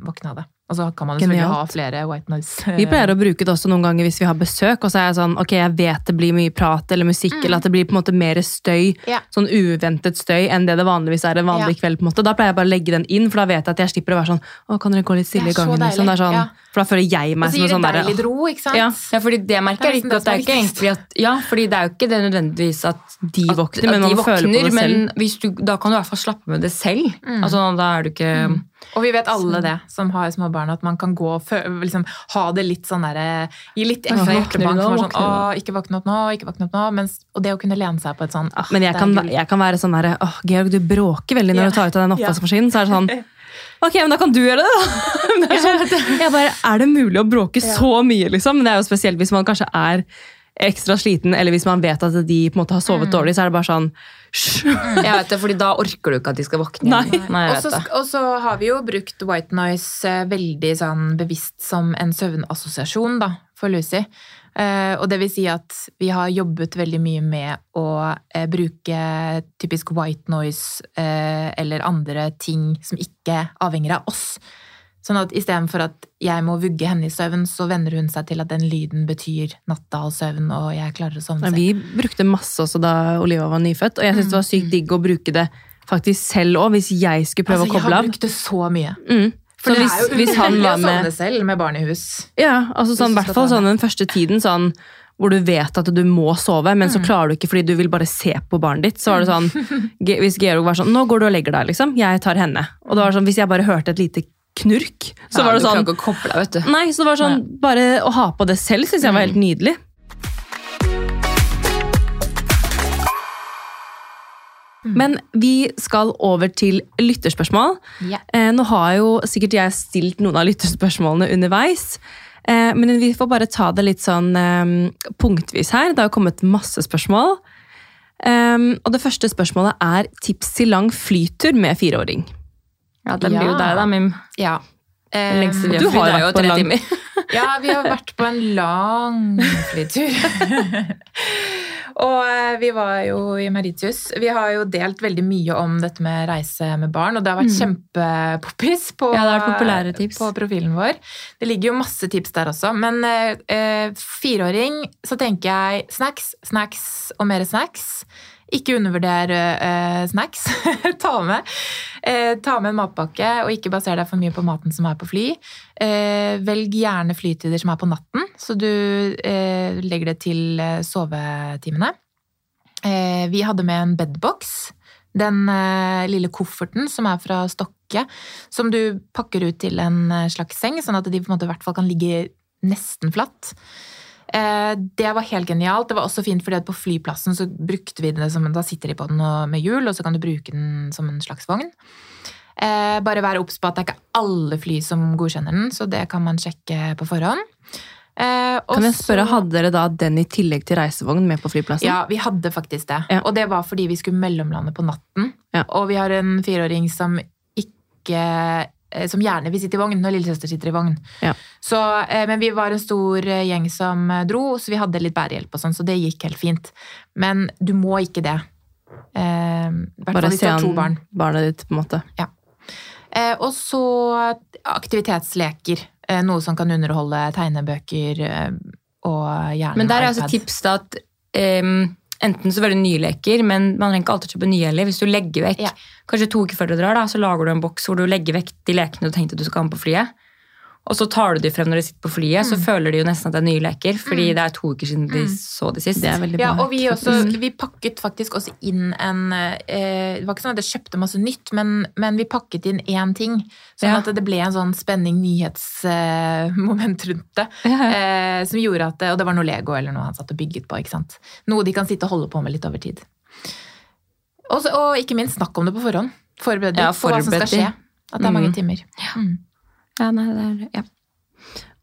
våkne av det. Og så kan man selvfølgelig ha flere white noise. Vi pleier å bruke det også noen ganger hvis vi har besøk, og så er jeg sånn, ok, jeg vet det blir mye prat eller musikk, eller at det blir på en måte mer støy, yeah. sånn uventet støy, enn det det vanligvis er en vanlig kveld, på en måte. Da pleier jeg bare å legge den inn, for da vet jeg at jeg slipper å være sånn, å, kan dere gå litt stille i gangen? så liksom. Det er sånn, ja. For da føler jeg meg som en sånn derre, ro, ikke sant? Ja. Ja, fordi det merker er jeg litt, ikke at det er ikke egentlig at Ja, fordi det er jo ikke det nødvendigvis at de at- våkner, men at de man føler på det selv. Men du, da kan du i hvert fall slappe med det selv. Mm. Altså, da er du ikke Og vi vet alle det, som har små barn, at man kan gå og liksom, ha det litt sånn derre Gi litt ekstra hjertebank. for Sånn, å, ikke våkne opp nå, ikke våkne opp nå. Mens, og det å kunne lene seg på et sånn ah, Men jeg kan, jeg kan være sånn derre Åh, Georg, du bråker veldig når Ja. du tar ut av den Ja. oppvaskmaskinen. Så er det sånn Ok, men da kan du gjøre det, da! Det er, sånn, jeg bare, er det mulig å bråke så mye, liksom? Men det er jo spesielt hvis man kanskje er ekstra sliten, eller hvis man vet at de på en måte har sovet dårlig, så er det bare sånn «Hysj!» Jeg vet det, fordi da orker du ikke at de skal våkne. Nei. Nei jeg Og så, det. og så har vi jo brukt white noise eh, veldig sånn bevisst som en søvnassosiasjon da, for Lucy. Eh, og det vil si at vi har jobbet veldig mye med å eh, bruke typisk white noise eh, eller andre ting som ikke avhenger av oss. Sånn at istedenfor at jeg må vugge henne i søvn, så venner hun seg til at den lyden betyr natta og søvn, og jeg klarer å sovne Men. Vi brukte masse også da Oliva var nyfødt, og jeg syntes det var sykt digg å bruke det faktisk selv òg, hvis jeg skulle prøve Altså, å jeg har brukt det så mye. Mm. For Så det hvis, er jo hvis han var med, å sovne selv med barn i hus. Ja, altså sånn, i hvert fall sånn den første tiden, sånn hvor du vet at du må sove, men så klarer du ikke fordi du vil bare se på barnet ditt. Så var det sånn, Hvis Georg var sånn 'Nå går du og legger deg', liksom. Jeg tar henne. Og det var sånn, Hvis jeg bare hørte et lite knurk, så var det du sånn ikke koble vet du. Nei, så det var sånn, Bare å ha på det selv syns jeg var helt nydelig. Men vi skal over til lytterspørsmål. Yeah. Eh, nå har jo sikkert jeg stilt noen av lytterspørsmålene underveis. Eh, men vi får bare ta det litt sånn eh, punktvis her. Det har kommet masse spørsmål. Eh, og det første spørsmålet er tips til lang flytur med fireåring. Ja, Den blir jo deg, da, Mim. Ja. Den lengste vi Du har har jo vært på tre lang- timer. Ja, vi har vært på en lang flytur. og eh, vi var jo i Meritius. Vi har jo delt veldig mye om dette med reise med barn, og det har vært kjempepoppis på, Ja, det har vært populære tips. på profilen vår. Det ligger jo masse tips der også, men eh, eh, fireåring så tenker jeg snacks, snacks og mer snacks. Ikke undervurder uh, snacks. ta, med. uh, ta med en matpakke, og ikke baser deg for mye på maten som er på fly. Uh, velg gjerne flytider som er på natten, så du legger det til sovetimene. Vi hadde med en bedbox. Den lille kofferten som er fra Stokke, som du pakker ut til en slags seng, sånn at de på en måte i hvert fall kan ligge nesten flatt. Eh, det var helt genialt. Det var også fint fordi at på flyplassen så brukte vi det som Da sitter de på den med hjul, og så kan du bruke den som en slags vogn. Eh, bare være obs på at det er ikke alle fly som godkjenner den, så det kan man sjekke på forhånd. Eh, Kan jeg spørre, Hadde dere da den i tillegg til reisevogn med på flyplassen? ja, vi hadde faktisk det. Ja. Og det var fordi vi skulle mellomlande på natten. Ja. Og vi har en fireåring som ikke som gjerne vil sitte i vogn når lillesøster sitter i vogn. Ja. Så, eh, men vi var en stor eh, gjeng som eh, dro, så vi hadde litt bærehjelp, og sånn, så det gikk helt fint. Men du må ikke det. Eh, Bare se an barn. barnet ditt, på en måte. Eh, og så aktivitetsleker. Eh, noe som kan underholde tegnebøker eh, og gjerne Men der er altså tips da at em, enten så velger du nye leker, men man trenger ikke alltid kjøpe nye heller. Hvis du legger vekk, Ja. kanskje to uker før du drar, da, så lager du en boks hvor du legger vekk de lekene du tenkte du skal ha med på flyet. Og så tar du de frem når de sitter på flyet, så føler de jo nesten at det er nye leker, fordi det er to uker siden de så de sist. Det er veldig bra. Ja, og vi, også, vi pakket faktisk også inn en eh, Det var ikke sånn at jeg kjøpte masse nytt, men, men vi pakket inn én ting. Sånn Ja. at det ble en sånn spenning, nyhetsmoment rundt det. Ja, ja. Eh, som gjorde at, Og det var noe Lego eller noe han satt og bygget på. ikke sant? Noe de kan sitte og holde på med litt over tid. Også, og ikke minst snakk om det på forhånd. Forbered deg Ja, på hva som skal skje. At det er mange timer. timer. Mm. Ja, nei, det er, ja.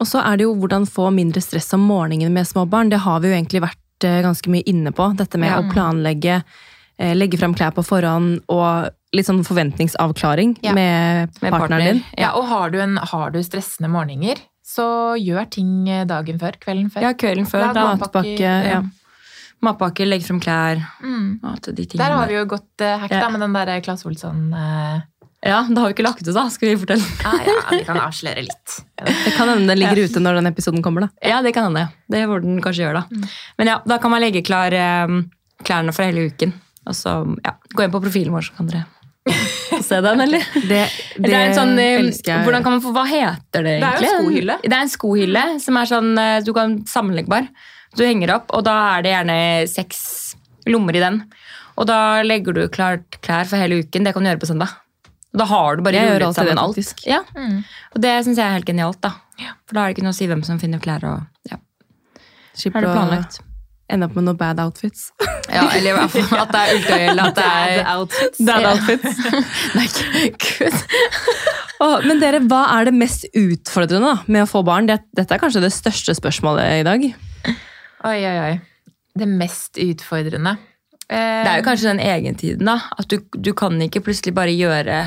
Og så er det jo hvordan få mindre stress om morgenen med små barn. Det har vi jo egentlig vært eh, ganske mye inne på. Dette med Ja. å planlegge, eh, legge frem klær på forhånd og litt sånn forventningsavklaring Ja. med, Med partneren din. Ja, og har du, en, har du stressende morgener, så gjør ting dagen før. Kvelden før. ja, kvelden før. Lag Da, matpakke, ja. matpakke, legge frem klær. Mm. Der har vi jo gått uh, hack da, Ja. med den der Claes Olsson eh, Ja, det har vi ikke lagt ut, da. Skal vi fortelle? ah, Ja, vi kan avsløre litt. Det kan hende den ligger ute når den episoden kommer, da. Ja, det kan hende. Det burde den kanskje gjøre, da. Men ja, da kan man legge klar eh, klærne for hele uken. Og så ja, gå inn på profilen vår, så kan dere se den, eller? Det, Det, er en sånn, eh, elsker jeg. Hvordan kan man få, Hva heter det egentlig? Det er jo en skohylle. Det er en skohylle som er sånn eh, du kan sammenleggbar. Du henger opp, og da er det gjerne seks lommer i den. Og da legger du klart klær for hele uken. Det kan du gjøre på søndag. Da har du bare rullet sammen alt. faktisk. Ja, Mm. og det syns jeg er helt genialt. da. For da er det ikke noe å si hvem som finner klær. og ja, Slipper er det å planlagt. ende opp med noen bad outfits. Ja, eller i hvert fall at det er eller at det er outfits. Bad outfits. Nei, gud. Oh, men dere, hva er det mest utfordrende da, med å få barn? Det, dette er kanskje det største spørsmålet i dag. Oi, oi, oi. Det mest utfordrende. Eh, Det er jo kanskje den egentiden, da. At du, du kan ikke plutselig bare gjøre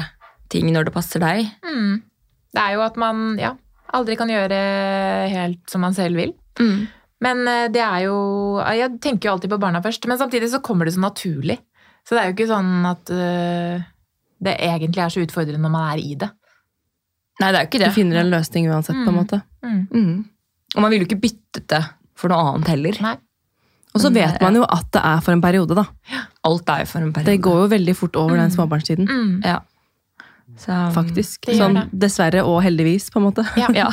ting når det passer deg. mm, det er jo at man ja, aldri kan gjøre helt som man selv vil. Men eh, det er jo Jeg tenker jo alltid på barna først, men samtidig så kommer det så naturlig. Så det er jo ikke sånn at uh, det egentlig er så utfordrende når man er i det. Nei, det er jo ikke det. Du finner en løsning uansett, på en Mm. måte. Mm. Mm. Og man ville jo ikke byttet det for noe annet heller. Nei. Og så vet man jo at det er for en periode, da. Alt er jo for en periode. Det går jo veldig fort over den Mm. småbarnstiden. Mm. Ja. Så, Faktisk. Det Sånn dessverre og heldigvis, på en måte. Ja. Ja.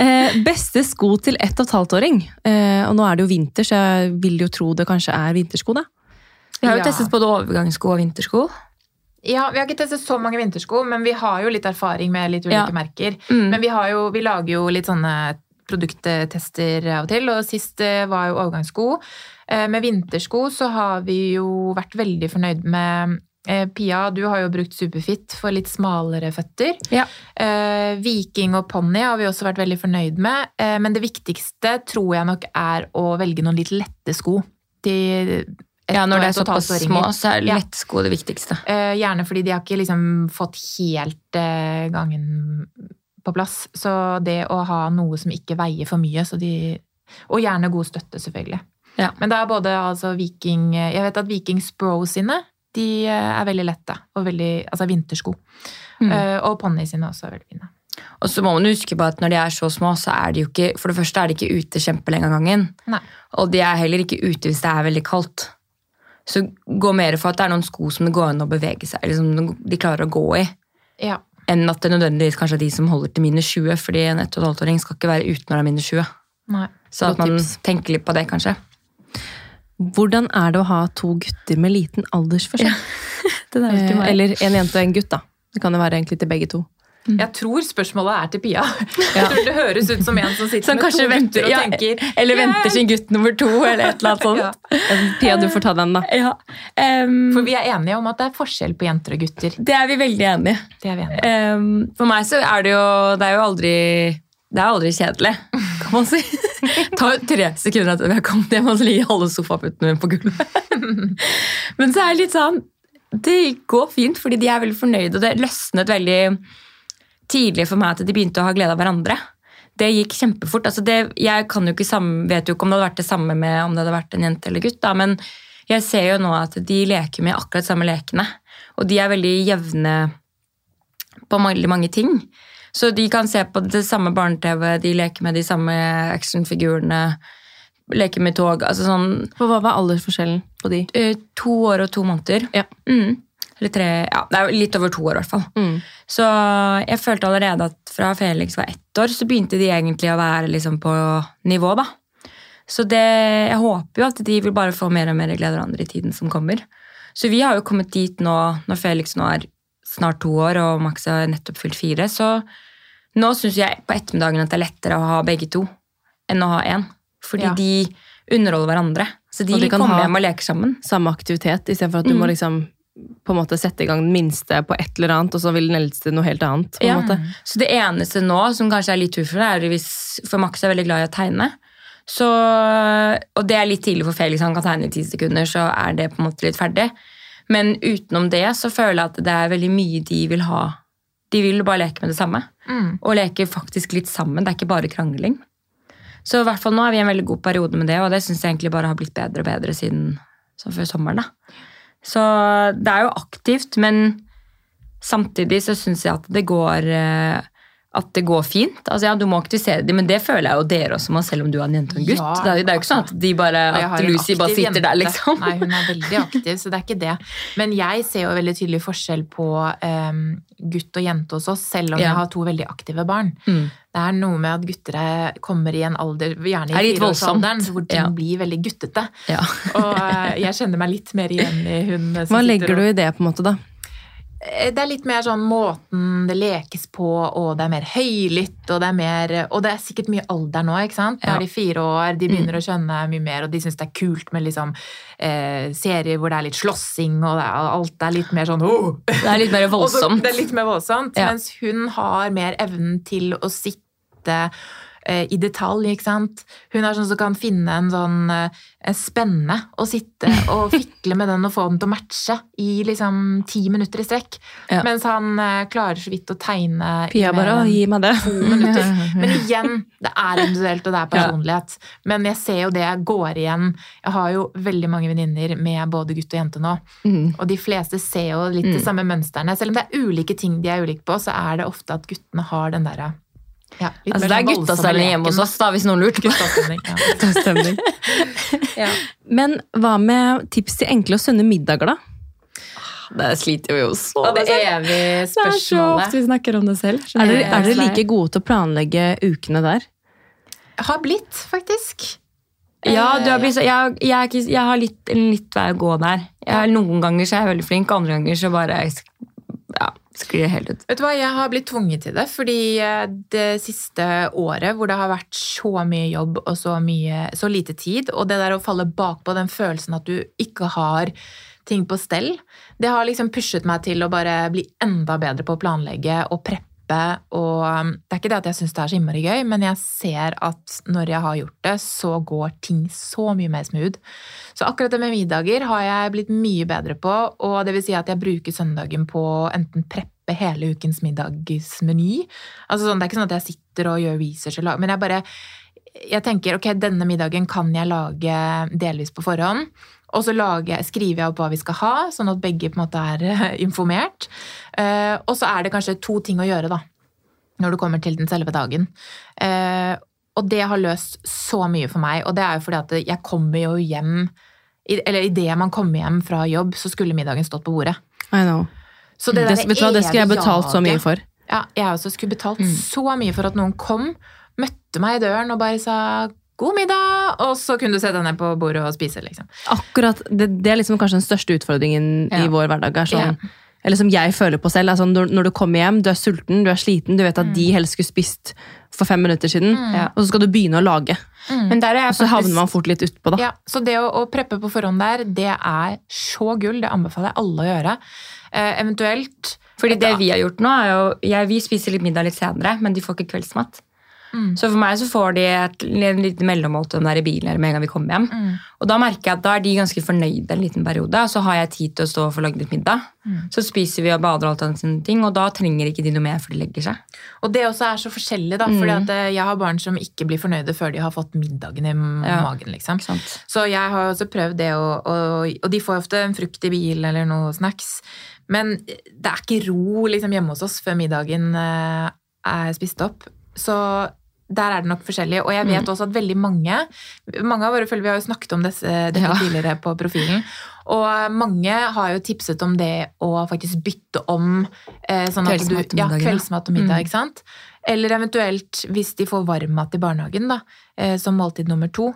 Eh, beste sko til ett og et halvt åring. Eh, og nå er det jo vinter, så jeg vil jo tro det kanskje er vintersko, da. Vi har jo Ja. testet både overgangssko og vintersko. Ja, Vi har ikke testet så mange vintersko, men vi har jo litt erfaring med litt ulike Ja. merker. Mm. Men vi, har jo, vi lager jo litt sånne produkttester av og til, og sist eh, var jo overgangssko. Eh, Med vintersko så har vi jo vært veldig fornøyd med Pia, du har jo brukt Superfit for litt smalere føtter. Ja. Eh, Viking og Ponni har vi også vært veldig fornøyd med. Eh, men det viktigste tror jeg nok er å velge noen litt lette sko. De Ja, når det er såpass små, så er lettsko det viktigste. Eh, gjerne fordi de har ikke liksom fått helt eh, gangen på plass. Så det å ha noe som ikke veier for mye, så de Og gjerne god støtte, selvfølgelig. Ja. Men det er både altså Viking Jeg vet at Viking Spro sine de eh, er veldig lette. Og veldig, altså vintersko. Mm. Uh, og ponniene sine også er veldig fine. Og så må man huske på at når de er så små, så er de jo ikke For det første er de ikke ute kjempelenge av gangen. Nei. Og de er heller ikke ute hvis det er veldig kaldt. Så gå mer for at det er noen sko som det går an å bevege seg eller som de klarer å gå i, Ja. enn at det nødvendigvis kanskje er de som holder til minus 20, fordi en 1 12-åring skal ikke være ute når det er minus 20. Nei. Så at man tenker litt på det, kanskje. Hvordan er det å ha to gutter med liten aldersforskjell? Ja, Eh, eller en jente og en gutt, da. Det kan jo være egentlig til begge to. Jeg tror spørsmålet er til Pia. Jeg tror det høres ut som en som sitter Som med to venter, gutter og ja, tenker eller venter sin gutt nummer to, eller et eller annet sånt. Ja. Pia, du får ta den, da. Ja. Em, For vi er enige om at det er forskjell på jenter og gutter. det er vi veldig enige i. Det vi enige om. Em, for meg så er det jo Det er jo aldri Det er aldri kjedelig, kan man si. Det tar jo tre sekunder etter vi har kommet hjem, og så ligger alle sofaputene mine på gulvet. Men så er det litt sånn Det går fint, fordi de er veldig fornøyde, og det løsnet veldig tidlig for meg at de begynte å ha glede av hverandre. Det gikk kjempefort. Altså det, jeg kan jo ikke sam- vet jo ikke om det hadde vært det samme med om det hadde vært en jente eller gutt, da, men jeg ser jo nå at de leker med akkurat samme lekene. Og de er veldig jevne på veldig mange ting. Så de kan se på det samme barne-TV, de leker med de samme actionfigurene, leker med tog. altså sånn For hva var aldersforskjellen på de? eh, To år og to måneder. Ja. Mm. Eller tre Ja, det er litt over to år, i hvert fall. Mm. Så jeg følte allerede at fra Felix var ett ett år så begynte de egentlig å være liksom på nivå, da. Så det, jeg håper jo at de vil bare få mer og mer glede av hverandre i tiden som kommer. Så vi har jo kommet dit nå, når Felix nå er snart to år og Max har nettopp fylt fire, så nå syns jeg på ettermiddagen at det er lettere å ha begge to enn å ha én. Fordi Ja. de underholder hverandre. Så de, de kan komme hjem og leke sammen. Samme aktivitet, istedenfor at du Mm. må liksom på en måte sette i gang den minste på et eller annet, og så vil den eldste noe helt annet. på en Ja. måte. Så det eneste nå som kanskje er litt utfordrende, er hvis For Max er veldig glad i å tegne. Så, og det er litt tidlig for Felix, han kan tegne i ti sekunder, så er det på en måte litt ferdig. Men utenom det så føler jeg at det er veldig mye de vil ha. De vil bare leke med det samme. Mm. Og leke faktisk litt sammen. Det er ikke bare krangling. Så i hvert fall nå er vi i en veldig god periode med det, og det syns jeg egentlig bare har blitt bedre og bedre siden før sommeren. da. Så det er jo aktivt, men samtidig så syns jeg at det går eh, at det går fint. Altså ja, Du må aktivisere dem, men det føler jeg jo dere også må, selv om du er en jente og en gutt. Ja, det, er, det er jo ikke sånn at, de bare, at Lucy bare sitter sitter der, liksom. Nei, hun er veldig aktiv, så det er ikke det. Men jeg ser jo veldig tydelig forskjell på um, gutt og jente hos oss, selv om Ja. jeg har to veldig aktive barn. Mm. Det er noe med at gutter er- kommer i en alder, gjerne Er i fireårsalderen, hvor ting Ja. blir veldig guttete. Ja. Og eh, jeg kjenner meg litt mer igjen i hun som Hva sitter legger du i det, på en måte, da? Eh, Det er litt mer sånn måten det lekes på, og det er mer høylytt, og det er mer Og det er sikkert mye alder nå, ikke sant? Nå Ja. er de fire år, de begynner å skjønne mye mer, og de syns det er kult med liksom eh, serier hvor det er litt slåssing, og det er, alt er litt mer sånn oh! Det er litt mer voldsomt. så- voldsomt. Det er litt mer voldsomt, Ja. mens hun har mer evnen til å sitte i detalj, ikke sant. Hun er sånn som kan finne en sånn eh, en spenne og sitte og fikle med den og få den til å matche i liksom ti minutter i strekk. Ja. Mens han eh, klarer så vidt å tegne Pia i bare å, gi meg det. to minutter. Men igjen, det er individuelt, og det er personlighet. Men jeg ser jo det jeg går igjen. Jeg har jo veldig mange venninner med både gutt og jente nå. Mm. Og de fleste ser jo litt de Mm. samme mønstrene. Selv om det er ulike ting de er ulike på, så er det ofte at guttene har den derre ja, litt Altså, det er sånn guttastemning hjemme hos oss, da, hvis noen lurte. Ja. Stemning. Ja. Men hva med tips til enkle og sunne middager, da? Det sliter vi jo så med. det evige Det er så ofte vi snakker om det selv. Er dere, er dere like gode til å planlegge ukene der? Jeg Har blitt, faktisk. Ja, du har Eh, blitt jeg, jeg, jeg har litt, litt vei å gå der. Jeg, noen ganger så er jeg veldig flink, andre ganger så bare ja, sklir helt ut. Vet du hva, Jeg har blitt tvunget til det, fordi eh, det siste året hvor det har vært så mye jobb og så, mye, så lite tid, og det der å falle bakpå den følelsen at du ikke har ting på stell, det har liksom pushet meg til å bare bli enda bedre på å planlegge og preppe. Og um, det er ikke det at jeg syns det er så innmari gøy, men jeg ser at når jeg har gjort det, så går ting så mye mer smooth. Så akkurat det med middager har jeg blitt mye bedre på, og det vil si at jeg bruker søndagen på enten preppe hele ukens middagsmeny. Altså sånn, det er ikke sånn at jeg sitter og gjør research, og lager, men jeg bare jeg tenker ok, denne middagen kan jeg lage delvis på forhånd. Og så lager, skriver jeg opp hva vi skal ha, sånn at begge på en måte er eh, informert. Eh, og så er det kanskje to ting å gjøre da, når du kommer til den selve dagen. Eh, og det har løst så mye for meg, og det er jo fordi at jeg kommer jo hjem Eller idet man kommer hjem fra jobb, så skulle middagen stått på bordet. I know. Så det, Det, vet du hva, det skulle jeg betalt så mye for. ja, jeg også skulle betalt Mm. så mye for at noen kom, møtte meg i døren og bare sa 'god middag', og så kunne du sette deg ned på bordet og spise, liksom. Akkurat, det, det er liksom kanskje den største utfordringen i vår hverdag. Er sånn, Ja. Eller som jeg føler på selv. Er sånn, når, når du kommer hjem, du er sulten, du er sliten, du vet at de helst skulle spist for fem minutter siden, mm. og så skal du begynne å lage. Men der er Og så så havner man fort litt utpå, da. Ja, så det å, å preppe på forhånd der, det er så gull. Det anbefaler jeg alle å gjøre. Eh, eventuelt Fordi det vi har gjort nå, er jo jeg, Vi spiser litt middag litt senere, men de får ikke kveldsmat. Mm. Så for meg så får de et en liten mellommåltid der i bilen med en gang vi kommer hjem. Mm. Og da merker jeg at da er de ganske fornøyde en liten periode. Og så har jeg tid til å stå og få lagd litt middag. Mm. Så spiser vi og bader og alt sånne sine ting, og da trenger ikke de noe mer før de legger seg. Og det også er så forskjellig, da. Mm. fordi at eh, jeg har barn som ikke blir fornøyde før de har fått middagen i Ja. magen, liksom. Sant? Så jeg har også prøvd det, og, og, og de får ofte en frukt i bilen eller noe snacks. Men det er ikke ro liksom, hjemme hos oss før middagen eh, er spist opp. Så der er det nok forskjellig. Og jeg vet også at veldig mange Mange av våre følgere, vi har jo snakket om dette, dette Ja. tidligere på profilen. Og mange har jo tipset om det å faktisk bytte om eh, sånn at du, Kveldsmat og ja, kveldsmat og middag. Mm. ikke sant? Eller eventuelt, hvis de får varmmat i barnehagen da, eh, som måltid nummer to,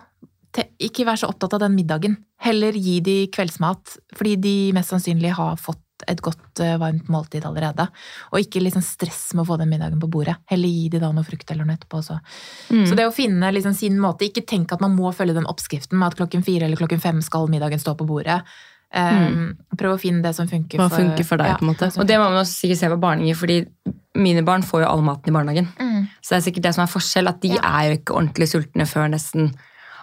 ikke vær så opptatt av den middagen. Heller gi de kveldsmat, fordi de mest sannsynlig har fått et godt, eh, varmt måltid allerede. Og ikke liksom stress med å få den middagen på bordet. Heller gi de da noe frukt eller noe etterpå. Så, Mm. så det å finne liksom sin måte, ikke tenk at man må følge den oppskriften med at klokken fire eller klokken fem skal middagen stå på bordet. Um, Prøv å finne det som funker Hva funker for deg, på en måte. Og det må man også sikkert se på barninger, fordi mine barn får jo all maten i barnehagen. Mm. Så det er sikkert det som er forskjell, at de Ja. er jo ikke ordentlig sultne før nesten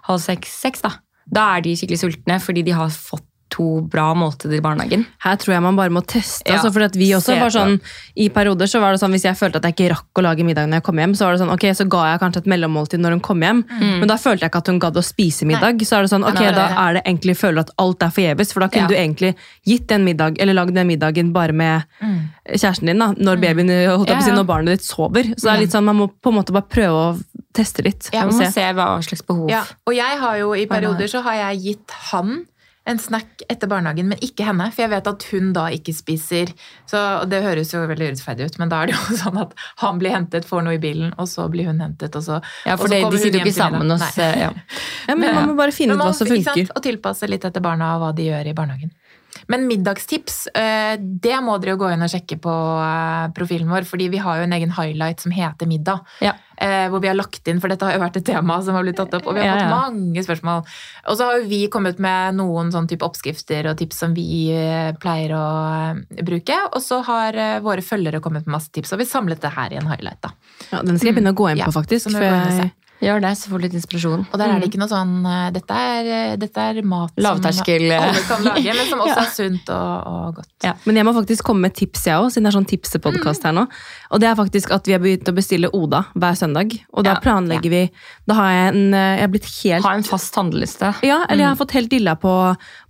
halv seks-seks. Da Da er de skikkelig sultne fordi de har fått to bra måltider i barnehagen. Her tror jeg man bare må teste. Ja, altså, for at vi også var sånn, I perioder så var det sånn, hvis jeg følte at jeg ikke rakk å lage middag når jeg kom hjem, så var det sånn, ok, så ga jeg kanskje et mellommåltid når hun kom hjem. Men da følte jeg ikke at hun gadd å spise middag. Så er det sånn, ok, Nei, da nei, er det egentlig føler at alt er forgjeves. For da kunne Ja. du egentlig gitt den middag, eller lagd den middagen bare med Mm. kjæresten din da, når babyen, holdt opp Ja, sin, når barnet ditt sover. Så det er litt sånn, man må på en måte bare prøve å teste litt. Ja, Man må se. se hva slags behov Ja, og jeg har jo i perioder så har jeg gitt han en snack etter barnehagen, men ikke henne. For jeg vet at hun da ikke spiser. Så Det høres jo veldig urettferdig ut, men da er det jo sånn at han blir hentet, får noe i bilen, og så blir hun hentet, og så Ja, for det, de sitter jo ikke sammen hos ja. Ja, men man må bare finne Men ut hva som funker. sant? Og tilpasse litt etter barna hva de gjør i barnehagen. Men middagstips, eh, det må dere jo gå inn og sjekke på eh, profilen vår, fordi vi har jo en egen highlight som heter middag. Ja. eh, Hvor vi har lagt inn, for dette har jo vært et tema som har blitt tatt opp, og vi har fått ja. mange spørsmål. Og så har jo vi kommet med noen sånn type oppskrifter og tips som vi pleier å bruke, og så har våre følgere kommet med masse tips, og vi samlet det her i en highlight, da. Ja, den skal jeg begynne å gå inn på, faktisk. så må For jeg, Gjør det, så får du litt inspirasjon. Og der er det ikke noe sånn eh, Dette er, eh, dette er mat Lavterskel, som eh. alle kan lage, men som også Ja. er sunt og, og godt. Ja. Men jeg må faktisk komme med tips, jeg òg, siden det er sånn tipsepodkast her nå. Og det er faktisk at vi har begynt å bestille Oda hver søndag. Og da Ja. planlegger vi Da har jeg en Jeg har blitt helt Ha en fast handleliste. Ja, eller jeg har fått helt dilla på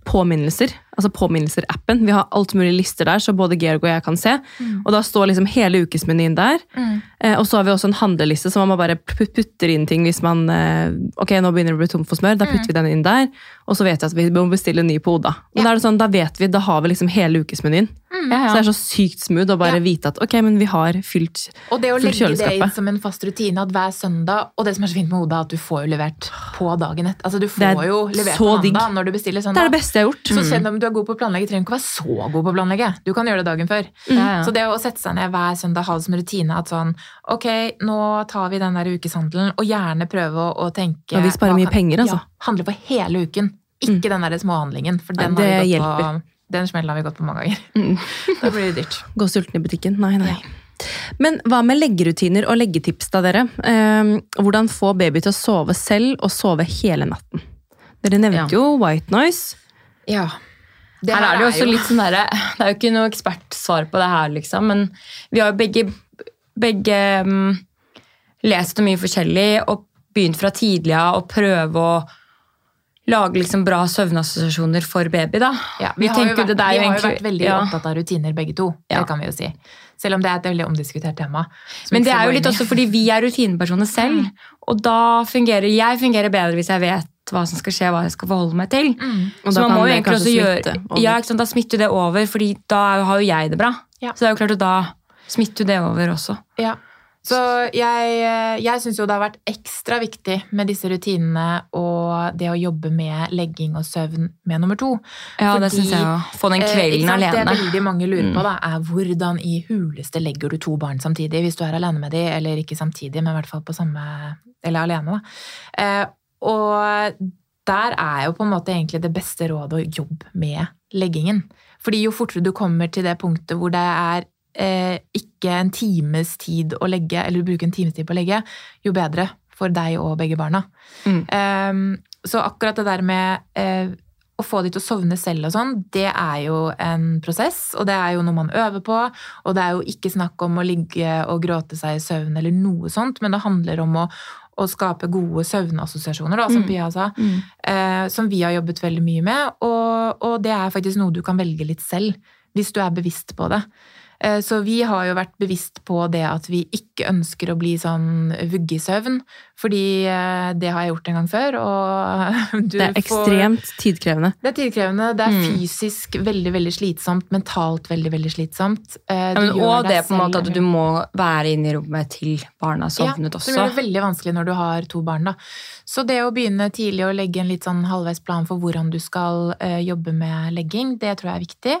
påminnelser. Altså påminnelser-appen. Vi har alt mulig lister der, så både Georg og jeg kan se. Og da står liksom hele ukesmenyen der. Eh, og så har vi også en handleliste, så man bare putter inn ting hvis man eh, Ok, nå begynner det å bli tom for smør, da putter vi den inn der. Og så vet vi at vi må bestille en ny på Oda. Og da er det sånn, da vet vi, da har vi liksom hele ukesmenyen. Ja, Så det er så sykt smooth å bare Ja. vite at ok, men vi har fylt kjøleskapet. Og det å legge det inn som en fast rutine at hver søndag Og det som er så fint med Oda, at du får jo levert på dagen etter. Altså, du får jo levert så på digg. mandag når du bestiller Det søndag. er det beste jeg har gjort. Så selv om du er god på å planlegge, trenger du ikke være så god på å planlegge. Du kan gjøre det dagen før. Ja. Så det å sette seg ned hver søndag, ha det som rutine at sånn Ok, nå tar vi den der ukeshandelen, og gjerne prøve å, å tenke Og vi sparer mye penger, altså. Ja, handle for hele uken. Ikke den der småhandlingen, for den, Nei, har vi det gått på. Den smellen har vi gått på mange ganger. Mm. Da blir det dyrt. Gå sulten i butikken? Nei, nei. Men hva med leggerutiner og leggetips da, dere? Eh, hvordan få baby til å sove selv og sove hele natten? Dere nevnte Ja. jo white noise. Ja. Det her er det jo også litt sånn derre Det er jo ikke noe ekspertsvar på det her, liksom, men vi har jo begge, begge um, lest mye forskjellig og begynt fra tidlig av å prøve å lage liksom bra søvnassosiasjoner for baby. da. Ja, vi, Vi har, jo vært, det der vi jo har jo egentlig- vært veldig ja. opptatt av rutiner begge to. Ja. Det kan vi jo si. Selv om det er et veldig omdiskutert tema. Men det er jo litt også fordi vi er rutinepersoner selv. Og da fungerer jeg fungerer bedre hvis jeg vet hva som skal skje, hva jeg skal forholde meg til. Mm. Og Så man må jo egentlig også gjøre over. Ja, ikke sant? Da smitter det over, fordi da har jo jeg det bra. Ja. Så det er jo klart at da smitter det over også. Ja. Så jeg, jeg syns jo det har vært ekstra viktig med disse rutinene og det å jobbe med legging og søvn med nummer to. Ja, det Fordi, syns jeg òg. Få den Eh, kvelden sant? alene. Det veldig mange lurer på, Mm. da, er hvordan i huleste legger du to barn samtidig, hvis du er alene med dem, eller ikke samtidig, men i hvert fall på samme Eller alene, da. Eh, og der er jo på en måte egentlig det beste rådet å jobbe med leggingen. Fordi jo fortere du kommer til det punktet hvor det er eh, ikke en times tid å legge, eller du bruker en times tid på å legge, jo bedre for deg og begge barna. Mm. Eh, så akkurat det der med eh, å få de til å sovne selv og sånn, det er jo en prosess, og det er jo noe man øver på. Og det er jo ikke snakk om å ligge og gråte seg i søvn eller noe sånt, men det handler om å, å skape gode søvnassosiasjoner, da, som Mm. Pia sa. Mm. Eh, som vi har jobbet veldig mye med, og, og det er faktisk noe du kan velge litt selv, hvis du er bevisst på det. Eh, Så vi har jo vært bevisst på det at vi ikke ønsker å bli sånn vuggesøvn, fordi eh, det har jeg gjort en gang før, og Det er får ekstremt tidkrevende. Det er tidkrevende, det er Mm. fysisk veldig veldig slitsomt, mentalt veldig veldig slitsomt. Eh, Ja, men, og det på en måte at du må være inne i rommet til barna sovnet ja, også. Så blir det veldig vanskelig når du har to barn. Da. Så det å begynne tidlig å legge en litt sånn halvveis plan for hvordan du skal jobbe med legging, det tror jeg er viktig.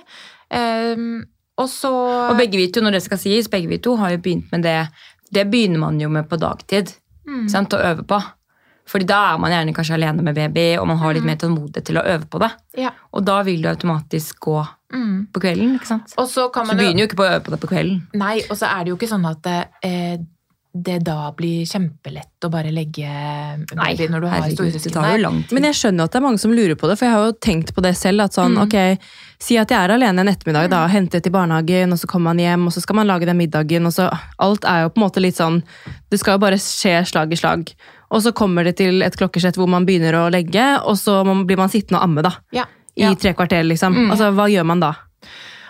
Ehm, og så Og begge vi to, når det skal sies, begge vi to har jo begynt med det. Det begynner man jo med på dagtid, Mm. sant, å øve på. Fordi da er man gjerne kanskje alene med baby, og man har litt mer tålmodighet til å øve på det. Ja. Og da vil du automatisk gå Mm. på kvelden, ikke sant? Og så kan Så du begynner jo ikke på å øve på det på kvelden. Nei, og så er det jo ikke sånn at eh, det da blir kjempelett å bare legge baby når du har herregud, det storesøsken tar jo lang tid. Men jeg skjønner at det er mange som lurer på det, for jeg har jo tenkt på det selv. at sånn, Mm. ok, Si at jeg er alene en ettermiddag, da, hentet i barnehagen, og så kommer man hjem, og så skal man lage den middagen. og så Alt er jo på en måte litt sånn Det skal jo bare skje slag i slag. Og så kommer det til et klokkeslett hvor man begynner å legge, og så blir man sittende og amme, da. Ja. I Ja. tre kvarter, liksom. Mm. Altså, Hva gjør man da?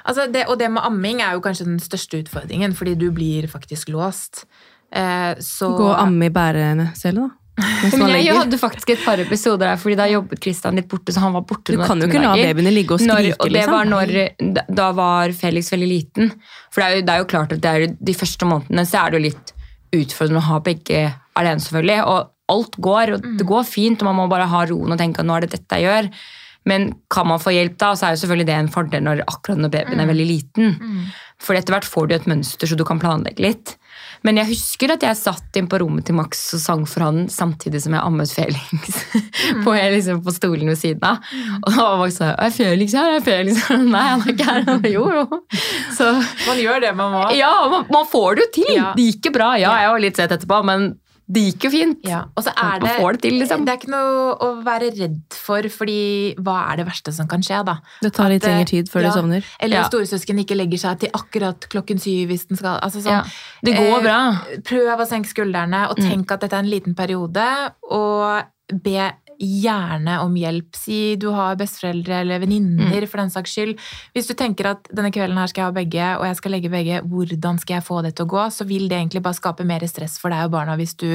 Altså det, og det med amming er jo kanskje den største utfordringen, fordi du blir faktisk låst. Eh, så Gå og amme i bærene selv, da? Men jeg hadde faktisk et par episoder der, fordi da jobbet Kristian litt borte, så han var borte Du kan jo ikke la babyene ligge og Når, og det liksom. var når, da- var Felix veldig liten. For det er, jo, det er jo klart at det er, de første månedene så er det jo litt utfordrende å ha begge alene, selvfølgelig. Og alt går, og det går fint, og man må bare ha roen og tenke at nå er det dette jeg gjør. Men kan man få hjelp da, så er jo selvfølgelig det en fordel når, akkurat når babyen er veldig liten. For etter hvert får du et mønster, så du kan planlegge litt. Men jeg husker at jeg satt inn på rommet til Max og sang for han samtidig som jeg ammet Felix. på, liksom, på stolen ved siden av. Og da var Max sånn Er Felix her? Er Felix her? Nei, han er ikke her. Jo, jo. Så Man gjør det man må. ja, man, man får det jo til. Ja. Det gikk jo bra. Ja, jeg var litt sett etterpå, men det gikk jo fint. Ja, og så er Man det, får det til, liksom. det er ikke noe å være redd for, fordi hva er det verste som kan skje, da? Det tar litt eh, lengre tid før ja, du sovner. Eller Ja. storesøsken ikke legger seg til akkurat klokken syv hvis den skal altså sånn, Ja, det går eh, bra. Prøv å senke skuldrene, og tenk at dette er en liten periode. Og be gjerne om hjelp. Si du har besteforeldre eller venninner, for den saks skyld. Hvis du tenker at denne kvelden her skal jeg ha begge, og jeg skal legge begge, hvordan skal jeg få det til å gå? Så vil det egentlig bare skape mer stress for deg og barna hvis du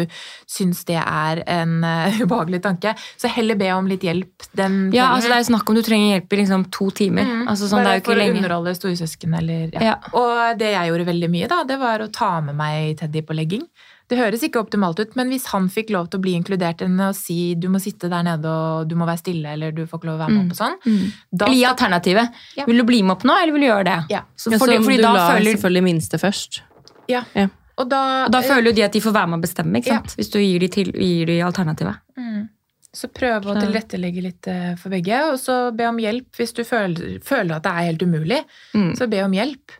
syns det er en uh, ubehagelig tanke. Så heller be om litt hjelp den kvelden. Ja, altså Det er snakk om du trenger hjelp i liksom to timer. Mm. Altså sånn, det er jo ikke for å underholde storesøsken eller ja. Ja. Og det jeg gjorde veldig mye, da, det var å ta med meg Teddy på legging. Det høres ikke optimalt ut, men hvis han fikk lov til å bli inkludert enn å si du må sitte der nede og du må være stille eller du får ikke lov å være med Mm. opp og sånn, Mm. da Eller gi alternativet. Ja. Vil du bli med opp nå, eller vil du gjøre det? Ja. Så Ja, så fordi du da føler, selvfølgelig minste først. Ja. Ja. Og da, og da føler jo de at de får være med å bestemme, ikke Ja. sant? hvis du gir de, til, gir de alternativet. mm. Så prøve å tilrettelegge litt eh, for begge, og så be om hjelp hvis du føler, føler at det er helt umulig. Mm. Så be om hjelp.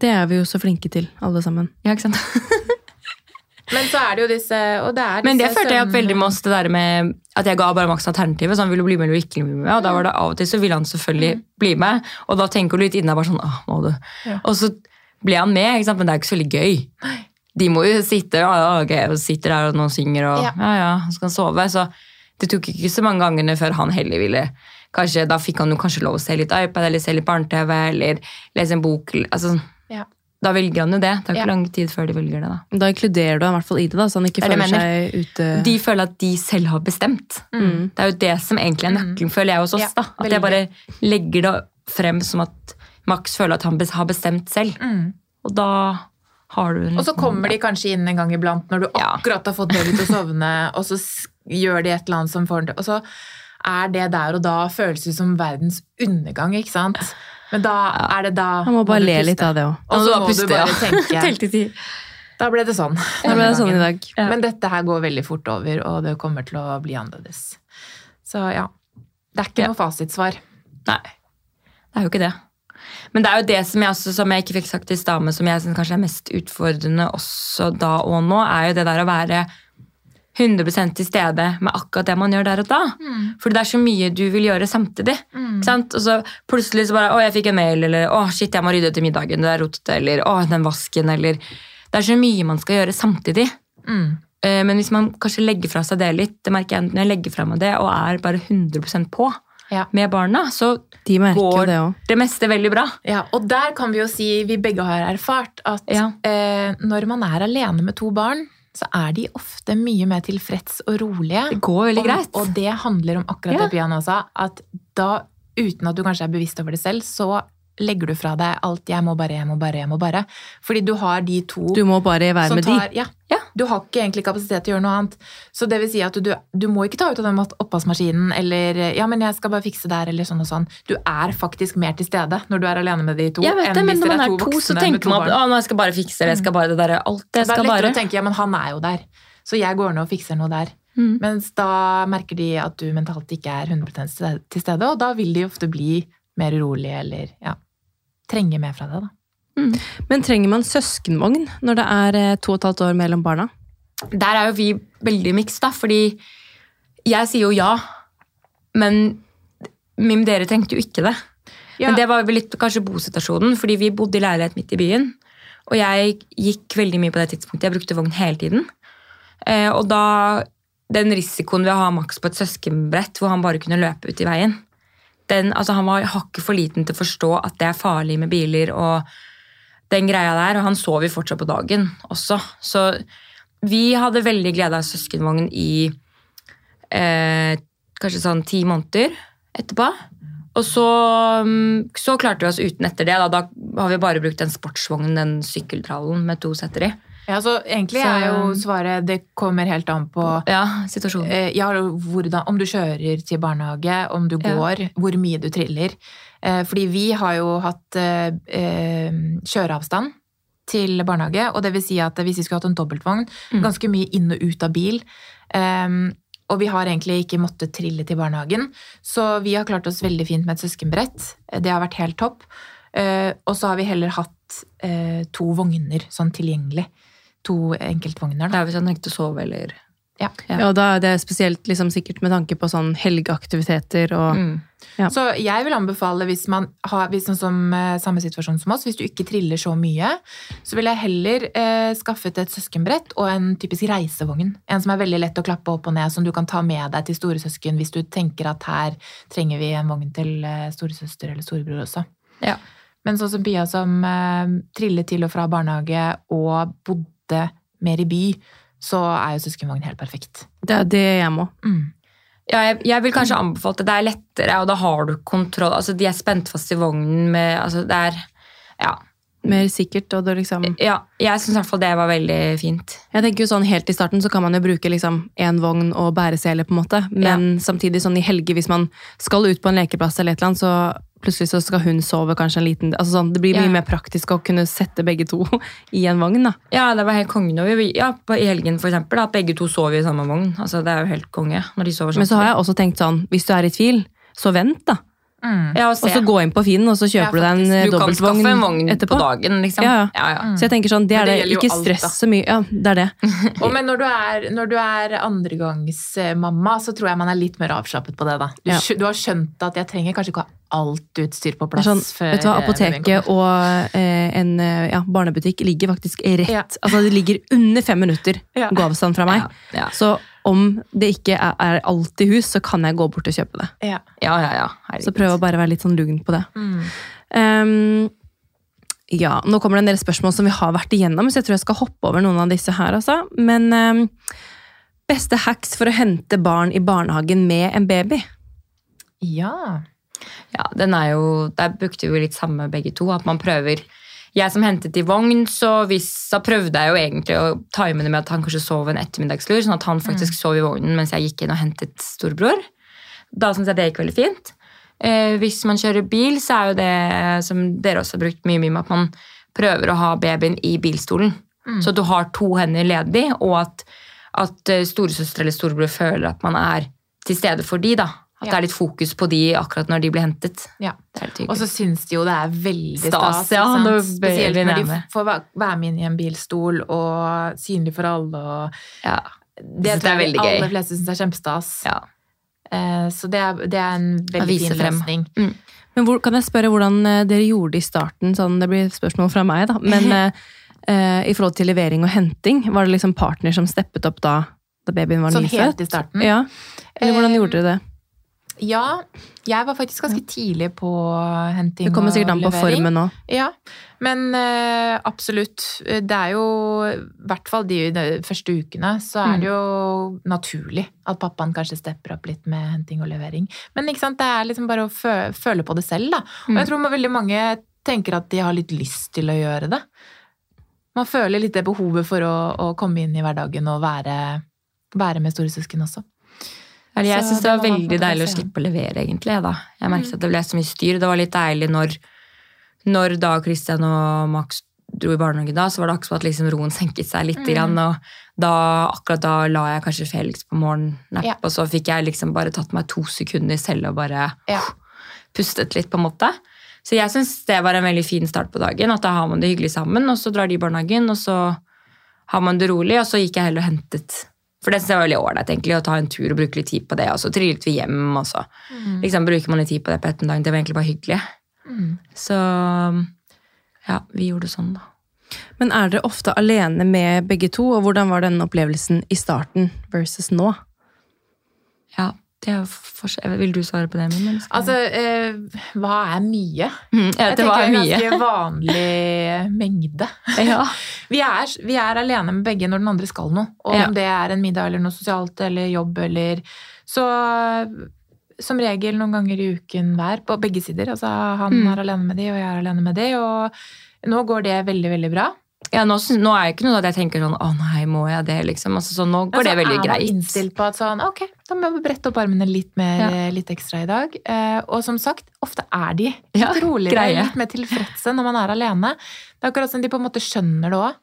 Det er vi jo så flinke til, alle sammen. Ja, ikke sant? Men så er det jo disse og det er Men det følte jeg opp veldig med oss, det der med at jeg ga bare Max alternativet. Så han ville bli med eller ikke bli med. Og da var det av og til så ville han selvfølgelig bli med. Og da tenker du litt inni deg bare sånn Åh, må du? Ja. Og så ble han med, ikke sant? men det er ikke så veldig gøy. De må jo sitte ja, okay, og sitter der og noen synger, og Ja. ja, ja, han skal sove. Så det tok ikke så mange gangene før han heller ville kanskje, Da fikk han jo kanskje lov å se litt iPad eller se litt barne-TV eller lese en bok. altså Ja. Da velger han jo det. Det er ikke Ja. lang tid før de velger det. da. Da inkluderer du han i hvert fall i det, da, så han ikke Det er føler seg ute De føler at de selv har bestemt. Mm. Det er jo det som egentlig er nøkkelen, føler jeg hos oss. Ja, da. At jeg bare legger det frem som at Max føler at han har bestemt selv. Mm. Og da har du Og så kommer de kanskje inn en gang iblant når du akkurat har fått baby til å sovne, og så gjør de et eller annet som får den til Og så er det der og da føles det som verdens undergang, ikke sant? Men da er det da Man må bare må le litt av det òg. Og så må puste, du bare ja. tenke. Da ble det sånn. Da ble det sånn i dag. Ja. Men dette her går veldig fort over, og det kommer til å bli annerledes. Så ja. Det er ikke Ja. noe fasitsvar. Nei, det er jo ikke det. Men det er jo det som jeg, også, som jeg ikke fikk sagt i stad, men som jeg synes kanskje er mest utfordrende også da og nå, er jo det der å være 100 til stede med akkurat det man gjør der og da. For det er så mye du vil gjøre samtidig. Mm. sant? Og så plutselig så bare Å, jeg fikk en mail, eller Å, shit, jeg må rydde til middagen, det er rotete, eller Å, den vasken, eller Det er så mye man skal gjøre samtidig. Mm. Eh, Men hvis man kanskje legger fra seg det litt, det merker jeg når jeg legger fra meg det, og er bare 100% på, Ja. med barna, så De går det det meste veldig bra. Ja, og der kan vi jo si, vi begge har erfart, at Ja. eh, når man er alene med to barn, så er de ofte mye mer tilfreds og rolige. Det går veldig og, greit. Og det handler om akkurat Ja. det Pia nå sa, at da, uten at du kanskje er bevisst over det selv, så legger du fra deg alt 'jeg må bare, jeg må bare', jeg må bare. Fordi du har de to Du må bare være med tar, de. ja, Ja. Du har ikke egentlig kapasitet til å gjøre noe annet. Så det vil si at du, du må ikke ta ut av den oppvaskmaskinen eller 'ja, men jeg skal bare fikse der', eller sånn og sånn. Du er faktisk mer til stede når du er alene med de to, Jeg vet det, men når man er to, så tenker man at «Å, jeg skal bare fikse det, jeg skal bare det der, alt jeg Det er skal lettere bare. å tenke 'ja, men han er jo der', så jeg går ned og fikser noe der. Mm. Mens da merker de at du mentalt ikke er 100 ste- til stede, og da vil de ofte bli mer urolige eller ja, trenge mer fra deg, da. Mm. Men trenger man søskenvogn når det er eh, to og et halvt år mellom barna? Der er jo vi veldig miks, da, fordi jeg sier jo ja, men Mim, dere trengte jo ikke det. Ja. Men det var vel litt kanskje bosituasjonen, fordi vi bodde i leilighet midt i byen. Og jeg gikk veldig mye på det tidspunktet. Jeg brukte vogn hele tiden. Eh, og da Den risikoen ved å ha Max på et søskenbrett hvor han bare kunne løpe ut i veien den, altså Han var hakket for liten til å forstå at det er farlig med biler og den greia der. Og han sov jo fortsatt på dagen også. Så vi hadde veldig glede av søskenvogn i eh, kanskje sånn ti måneder etterpå. Og så, mm, så klarte vi oss uten etter det. Da, da har vi bare brukt den sportsvognen, den sykkeltrallen med to setter i. Ja, så egentlig Så- er jo svaret det kommer helt an på Ja, situasjonen. eh, ja, hvordan, om du kjører til barnehage, om du Ja. går, hvor mye du triller. Eh, fordi vi har jo hatt eh, kjøreavstand til barnehage, og det vil si at hvis vi skulle hatt en dobbeltvogn, Mm. ganske mye inn og ut av bil, og vi har egentlig ikke måttet trille til barnehagen, så vi har klart oss veldig fint med et søskenbrett. Det har vært helt topp. Eh, og så har vi heller hatt to vogner sånn tilgjengelig. To enkeltvogner, Det da. er hvis han trengte å sove eller Ja. Ja. Ja, og da er det spesielt liksom, sikkert med tanke på sånn helgeaktiviteter og mm. Ja. Så jeg vil anbefale, hvis man har hvis sånn som eh, samme situasjon som oss, hvis du ikke triller så mye, så vil jeg heller eh, skaffet et søskenbrett og en typisk reisevogn. En som er veldig lett å klappe opp og ned, som du kan ta med deg til storesøsken hvis du tenker at her trenger vi en vogn til eh, storesøster eller storebror også. Ja. Men sånn som Pia som eh, trillet til og fra barnehage og bodde mer i by, så er jo søskenvogn helt perfekt. Det er det jeg må. Mm. Ja, jeg, jeg vil kanskje anbefale det. Det er lettere, og da har du kontroll. Altså, De er spent fast i vognen med altså, Det er Ja. Mer sikkert. og det liksom... ja jeg syns i hvert fall det var veldig fint. Jeg tenker jo sånn Helt i starten så kan man jo bruke liksom én vogn og bæresele, på en måte. Men samtidig sånn i helger, hvis man skal ut på en lekeplass, eller et eller annet, så plutselig så skal hun sove kanskje en liten altså sånn, Det blir mye Ja. mer praktisk å kunne sette begge to i en vogn. da. Ja, det var helt konge. når vi- Ja, på, I helgen, for eksempel, da, at begge to sover i samme vogn. Altså, Det er jo helt konge når de sover sånn. Men så har jeg også tenkt sånn, hvis du er i tvil, så vent, da. Mm. ja, og. Og så gå inn på Finn, og så Ja, kjøper du deg en dobbeltvogn etterpå. Du kan skaffe en vogn etterpå. på dagen, liksom. Ja, ja. ja, ja. Mm. Så jeg tenker sånn, det er det det. Ikke stress så mye. Ja, det er det. Og men når du er, når du er andregangsmamma, så tror jeg man er litt mer avslappet på det. da. Du, Ja. du har skjønt at jeg trenger kanskje ikke ha alt utstyr på er plass. sånn, før, vet du hva, eh, Apoteket og eh, en eh, ja, barnebutikk ligger faktisk rett Ja. Altså det ligger under fem minutter Ja. gåavstand fra meg. Ja, ja. Så om det ikke er, er alt i hus, så kan jeg gå bort og kjøpe det. Ja. ja, ja, ja. Så prøv å bare være litt sånn lugn på det. Mm. Um, ja, nå kommer det en del spørsmål som vi har vært igjennom, så jeg tror jeg skal hoppe over noen av disse her, altså. Men um, beste hacks for å hente barn i barnehagen med en baby? ja. Ja, den er jo, Der brukte vi litt samme begge to. At man prøver Jeg som hentet i vogn, så hvis, da prøvde jeg jo egentlig å time det med at han kanskje sov en ettermiddagslur, sånn at han faktisk sov i vognen mens jeg gikk inn og hentet storebror. Da syns jeg det gikk veldig fint. Eh, hvis man kjører bil, så er jo det som dere også har brukt mye, mye med at man prøver å ha babyen i bilstolen. Mm. Så at du har to hender ledig, og at, at eh, storesøster eller storebror føler at man er til stede for de, da. At Ja. det er litt fokus på de akkurat når de blir hentet. ja. Det er Og så syns de jo det er veldig Stas, stas. ja, når Spesielt når de får være med inn i en bilstol og synlig for alle. Og ja. det tror er jeg de veldig gøy. aller fleste syns er kjempestas. Ja. Eh, Så det er, det er en veldig fin løsning. løsning. Men hvor, kan jeg spørre hvordan eh, dere gjorde det i starten? Sånn, det blir spørsmål fra meg, da. Men eh, eh, i forhold til levering og henting, var det liksom partner som steppet opp da, da babyen var Sånn nyfødt? helt i starten. Ja. Eller hvordan Eh, gjorde dere det? Ja, jeg var faktisk ganske tidlig på henting Det kommer sikkert an på formen òg. Ja, men uh, absolutt. Det er jo, i hvert fall de, de første ukene, så er det jo naturlig at pappaen kanskje stepper opp litt med henting og levering. Men sant, det er liksom bare å fø føle på det selv, da. Og jeg tror veldig mange tenker at de har litt lyst til å gjøre det. Man føler litt det behovet for å, å komme inn i hverdagen og være, være med storesøsken også. Eller jeg syns det var veldig deilig å slippe å levere, egentlig. Da. Jeg merket at det ble så mye styr. Det var litt deilig når, når da Christian og Max dro i barnehage da, så var det akkurat som at liksom roen senket seg litt. Grann, og da, akkurat da la jeg kanskje Felix på morgennapp, Ja. og så fikk jeg liksom bare tatt meg to sekunder selv og bare Ja. pustet litt, på en måte. Så jeg syns det var en veldig fin start på dagen. At da har man det hyggelig sammen, og så drar de i barnehagen, og så har man det rolig, og så gikk jeg heller og hentet For det synes jeg var veldig ålreit, egentlig, å ta en tur og bruke litt tid på det, og så trillet vi hjem, og så liksom, bruker man litt tid på det på ettermiddagen. Det var egentlig bare hyggelig. Mm. Så ja, vi gjorde det sånn, da. Men er dere ofte alene med begge to, og hvordan var den opplevelsen i starten versus nå? Ja, Vil du svare på det, Min? Altså, eh, hva er mye? Mm, ja, Jeg tenker en mye. ganske vanlig mengde. Ja. Vi er, vi er alene med begge når den andre skal noe. Og Ja. om det er en middag eller noe sosialt eller jobb eller Så som regel noen ganger i uken hver, på begge sider. Altså han Mm. er alene med de, og jeg er alene med de. Og nå går det veldig, veldig bra. Ja, nå, nå er det ikke noe at jeg tenker sånn Å nei, må jeg det? liksom. Altså, så nå går det veldig veldig er man greit. innstilt på at sånn, ok, da må vi brette opp armene litt, mer, litt ekstra i dag. Eh, og som sagt, ofte er de litt Ja, roligere, litt mer tilfredse når man er alene. Det er akkurat som de på en måte skjønner det òg.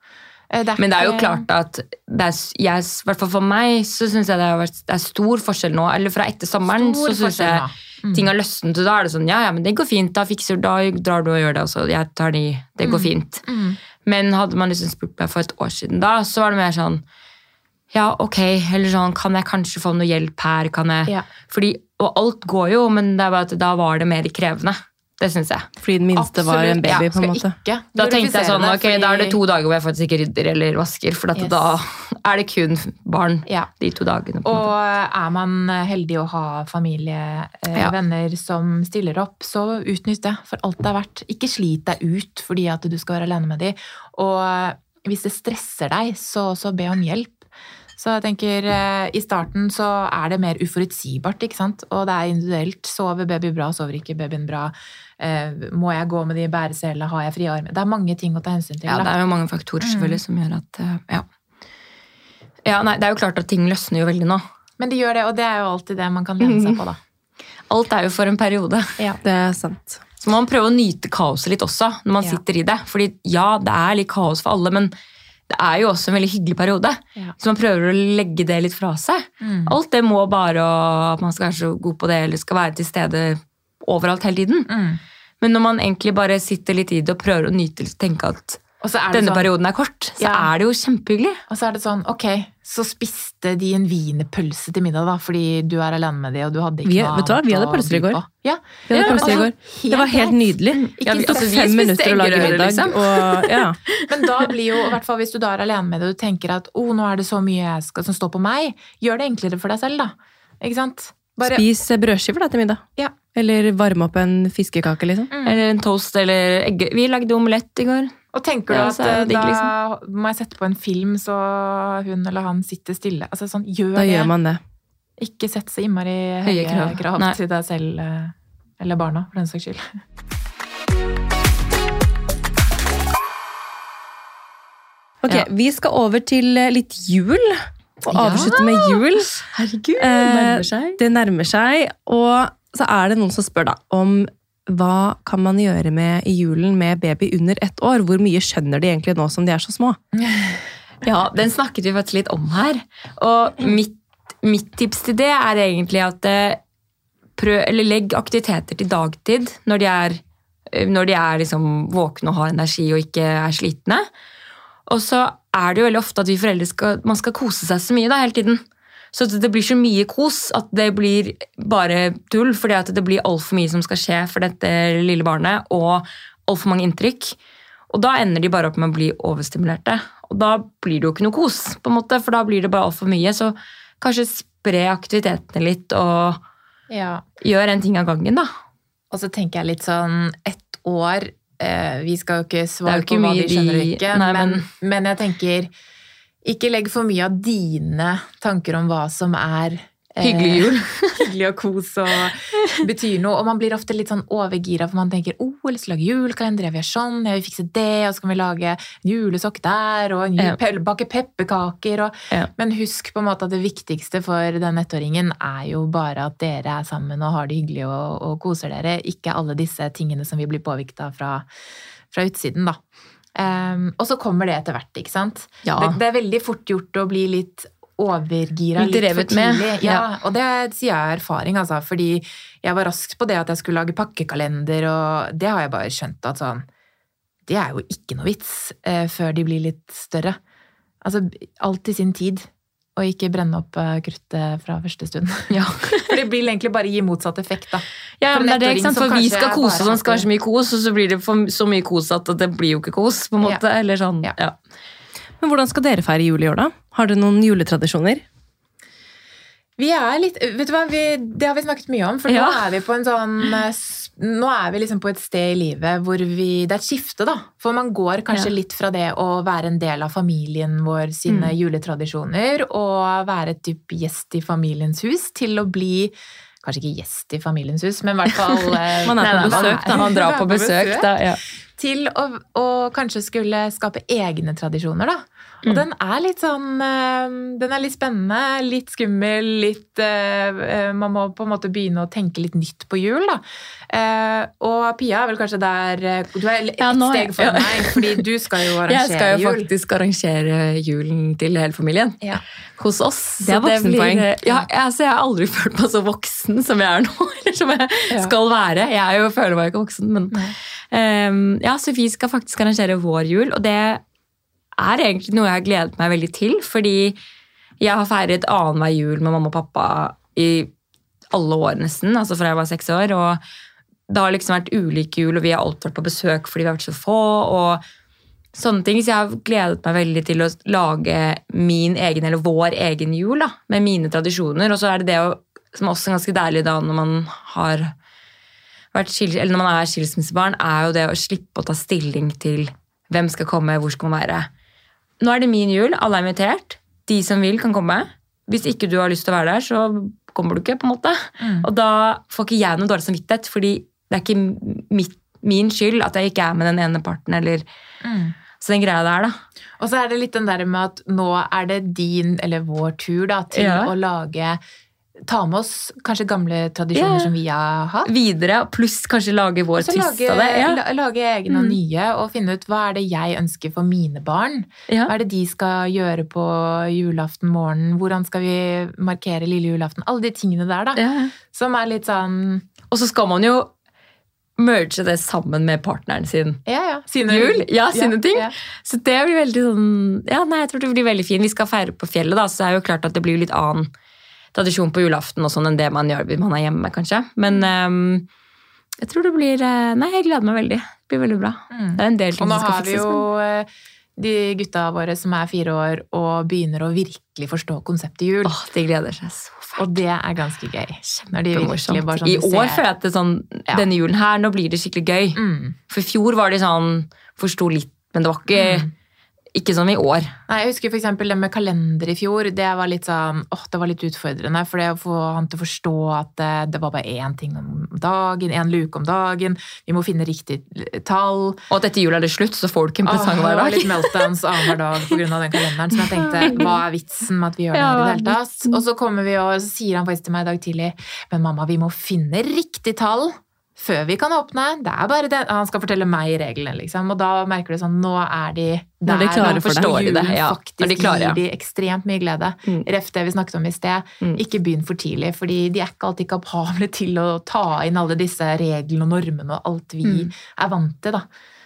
Men det er jo klart at det er, jeg, hvert fall for meg så syns jeg det, vært, det er stor forskjell nå. Eller fra etter sommeren Stor så syns jeg. Mm. ting har løsnet. Og da er det sånn ja, ja, men det går fint. Da fikser da drar du og gjør det, og jeg tar de. Det går fint. Mm. Men hadde man liksom spurt meg for et år siden da, så var det mer sånn ja, ok, eller sånn, kan jeg kanskje få noe hjelp her? Kan jeg? Ja. Fordi, og alt går jo, men det er bare at da var det mer krevende. Det syns jeg. Fordi den minste var en baby, ja, på en måte. Ikke Da tenkte jeg sånn, ok, da er det to dager hvor jeg faktisk ikke rydder eller vasker, for Yes. da er det kun barn Ja. de to dagene. på Og måte. er man heldig å ha familie, eh, Ja. venner som stiller opp, så utnytt det for alt det er verdt. Ikke slit deg ut fordi at du skal være alene med dem. Og hvis det stresser deg, så, så be om hjelp. Så jeg tenker, eh, I starten så er det mer uforutsigbart, ikke sant? og det er individuelt. Sover baby bra, sover ikke babyen bra? Eh, må jeg gå med de bæreselene? Har jeg frie armer? Det er mange ting å ta hensyn til. Ja, da. det er jo mange faktorer selvfølgelig som gjør at eh, ja. ja, nei, Det er jo klart at ting løsner jo veldig nå. Men de gjør det, og det er jo alltid det man kan lene seg på, da. Alt er jo for en periode. Ja. Det er sant. Så må man prøve å nyte kaoset litt også når man Ja. sitter i det. Fordi ja, det er litt kaos for alle, men det er jo også en veldig hyggelig periode. Ja. Så man prøver å legge det litt fra seg. Mm. Alt det må bare og man skal være så god på det, eller skal være til stede overalt hele tiden. Mm. Men når man egentlig bare sitter litt i det og prøver å nyte og tenke at denne sånn, perioden er kort, så Ja. er det jo kjempehyggelig. Og så er det sånn, ok, så spiste de en wienerpølse til middag da, fordi du er alene med de, og du hadde ikke Vi- noe vet du hva? Vi hadde pølser i går. Ja, Vi hadde Ja, pølser i altså, går. Det var helt nydelig. Ja, vi- tok altså, fem minutter å lage middag. liksom. Og, ja. Men da blir jo, i hvert fall hvis du da er alene med det, og du tenker at oh, nå er det så mye jeg skal, som står på meg, gjør det enklere for deg selv da. Ikke sant? Bare, Spis brødskiver da til middag. Ja. Eller varme opp en fiskekake, liksom. Mm. Eller en toast eller egg. Vi lagde omelett i går. og tenker du at er eh, digg, da må jeg sette på en film så hun eller han sitter stille. Altså sånn, gjør Da det. gjør man det. Ikke sett så innmari Høye høye krav. krav, til deg selv, eh, eller barna, for den saks skyld. Ok, Ja. Vi skal over til eh, litt jul. Og Ja. avslutte med jul. Herregud, Det nærmer seg. Det nærmer seg, og så er det noen som spør da om hva kan man gjøre med i julen med baby under ett år? Hvor mye skjønner de egentlig nå som de er så små? Ja, den snakket vi faktisk litt om her. Og mitt, mitt tips til det er egentlig at eh, prøv, eller legg aktiviteter til dagtid når de er, eh, når de er liksom våkne og har energi og ikke er slitne. Og så er det jo veldig ofte at vi foreldre skal, man skal kose seg så mye da, hele tiden. Så det blir så mye kos at det blir bare tull, fordi at det blir altfor mye som skal skje for dette lille barnet, og altfor mange inntrykk. Og da ender de bare opp med å bli overstimulerte. Og da blir det jo ikke noe kos, på en måte, for da blir det bare altfor mye. Så kanskje spre aktivitetene litt, og Ja. gjør en ting av gangen, da. Og så tenker jeg litt sånn ett år Vi skal jo ikke svare på hva de skjønner og ikke, Nei, men, men- jeg tenker Ikke legg for mye av dine tanker om hva som er eh, Hyggelig jul. hyggelig og kos og betyr noe. Og man blir ofte litt sånn overgira, for man tenker oh, jeg vil å lage julekalender, jeg vil gjøre sånn, jeg vil fikse det, og så kan vi lage en julesokk der, og en jul, Ja. bake pepperkaker. Og, Ja. Men husk på en måte at det viktigste for den ettåringen er jo bare at dere er sammen og har det hyggelig og, og koser dere, ikke alle disse tingene som vi blir påvirket av fra, fra utsiden, da. Um, og så kommer det etter hvert, ikke sant? Ja. Det, det er veldig fort gjort å bli litt overgira Litt for tidlig. Ja, Ja. og det sier jeg er erfaring, altså, fordi jeg var rask på det at jeg skulle lage pakkekalender, og det har jeg bare skjønt at sånn Det er jo ikke noe vits eh, før de blir litt større. Altså, alt i sin tid. Og ikke brenne opp eh, kruttet fra første stund. Ja. For det vil egentlig bare gi motsatt effekt, da. Ja, men det er det, ikke sant? For vi skal kose oss, det skal være så mye kos, og så blir det for, så mye kos at det blir jo ikke kos, på en Ja. Eller sånn. Ja. Ja. Men hvordan skal dere feire jul i år, da? Har dere noen juletradisjoner? Vi er litt Vet du hva, vi, det har vi snakket mye om, for Ja. nå er vi på en sånn eh, Nå er vi liksom på et sted i livet hvor vi Det er et skifte, da. For man går kanskje Ja. litt fra det å være en del av familien vår sine Mm. juletradisjoner og være et typ gjest i familiens hus, til å bli Kanskje ikke gjest i familiens hus, men i hvert fall Man er på besøk, da. Man drar på besøk, da. Ja. Til å, å kanskje skulle skape egne tradisjoner, da. Og Mm. den er litt sånn eh, Den er litt spennende, litt skummel, litt eh, eh, Man må på en måte begynne å tenke litt nytt på jul, da. Og Pia er vel kanskje der Du er et Ja, steg for foran ja. meg, fordi du skal jo arrangere jul. Jeg skal jo jul. faktisk arrangere julen til hele familien. Ja. Hos oss. Det er Så voksenpoeng. blir- ja, altså, jeg har aldri følt meg så voksen som jeg er nå. Eller som jeg Ja. skal være. Jeg jo, føler meg ikke voksen, men. Ehm, Ja, vi skal faktisk arrangere vår jul, og det er egentlig noe jeg har gledet meg veldig til, fordi jeg har feiret annenhver jul med mamma og pappa i alle år nesten, altså fra jeg var seks år, og det har liksom vært ulike jul, og vi har alltid vært på besøk fordi vi har vært så få, og sånne ting, så jeg har gledet meg veldig til å lage min egen, eller vår egen jul, da, med mine tradisjoner, og så er det det å, som også er ganske deilig da når man har vært skils, eller når man er skilsmissebarn, er jo det å slippe å ta stilling til hvem skal komme, hvor skal man være. Nå er det min jul, alle er invitert. De som vil, kan komme. Hvis ikke du har lyst til å være der, så kommer du ikke. på en måte. Mm. Og da får ikke jeg noe dårlig samvittighet, fordi det er ikke mitt, min skyld at jeg ikke er med den ene parten. eller Mm. Så den greia der, da. Og så er det litt den der med at nå er det din, eller vår tur, da, til Ja. å lage Ta med oss kanskje gamle tradisjoner yeah. som vi har hatt. Videre, pluss kanskje lage vår tyst twist lage, av det. Ja. la- lage egne og Mm. nye, og finne ut hva er det jeg ønsker for mine barn. Ja. Hva er det de skal gjøre på julaften morgen? Hvordan skal vi markere lille julaften? Alle de tingene der, da. Ja. Som er litt sånn Og så skal man jo merge det sammen med partneren sin. Ja, ja. Sine Jul, ja, sine ting. Ja. Så det blir veldig sånn Ja, nei, jeg tror det blir veldig fint. Vi skal feire på fjellet, da, så det er jo klart at det blir litt annen tradisjon på julaften og sånn enn det man gjør hvis man er hjemme, kanskje. Men um, jeg tror det blir eh, Nei, jeg gleder meg veldig. Det blir veldig bra. Mm. Det er en del Og ting nå som skal har vi jo de gutta våre som er fire år og begynner å virkelig forstå konseptet jul. Åh, de gleder seg så fælt. Og det er ganske gøy. Når de virkelig Kjempemorsomt. bare sånn I år ser- føler jeg at det sånn, Ja. denne julen her, nå blir det skikkelig gøy. Mm. For i fjor var de sånn Forsto litt, men det var ikke, Mm. Ikke som i år. Nei, jeg husker eksempel det med kalender i fjor. Det var litt sånn, åh, det var litt utfordrende, for det å få han til å forstå at det, det var bare én ting om dagen, én luke om dagen, vi må finne riktig tall. Og at etter jul er det slutt, så får du ikke en presang det hver var dag. litt meltdowns annenhver dag pga. den kalenderen. Så jeg tenkte, hva er vitsen med at vi gjør det her i det hele tatt? Og så kommer vi, og så sier han faktisk til meg i dag tidlig, men mamma, vi må finne riktig tall før vi kan åpne. Det er bare det. Han skal fortelle meg reglene, liksom. Og da merker du sånn, nå er de Nå er de der, nå for forstår de det, ja. faktisk Når de klarer, ja. gir de ekstremt mye glede. Mm. Ref det vi snakket om i sted. Mm. Ikke begynn for tidlig, fordi de er ikke alltid kapable til å ta inn alle disse reglene og normene og alt vi Mm. er vant til, da.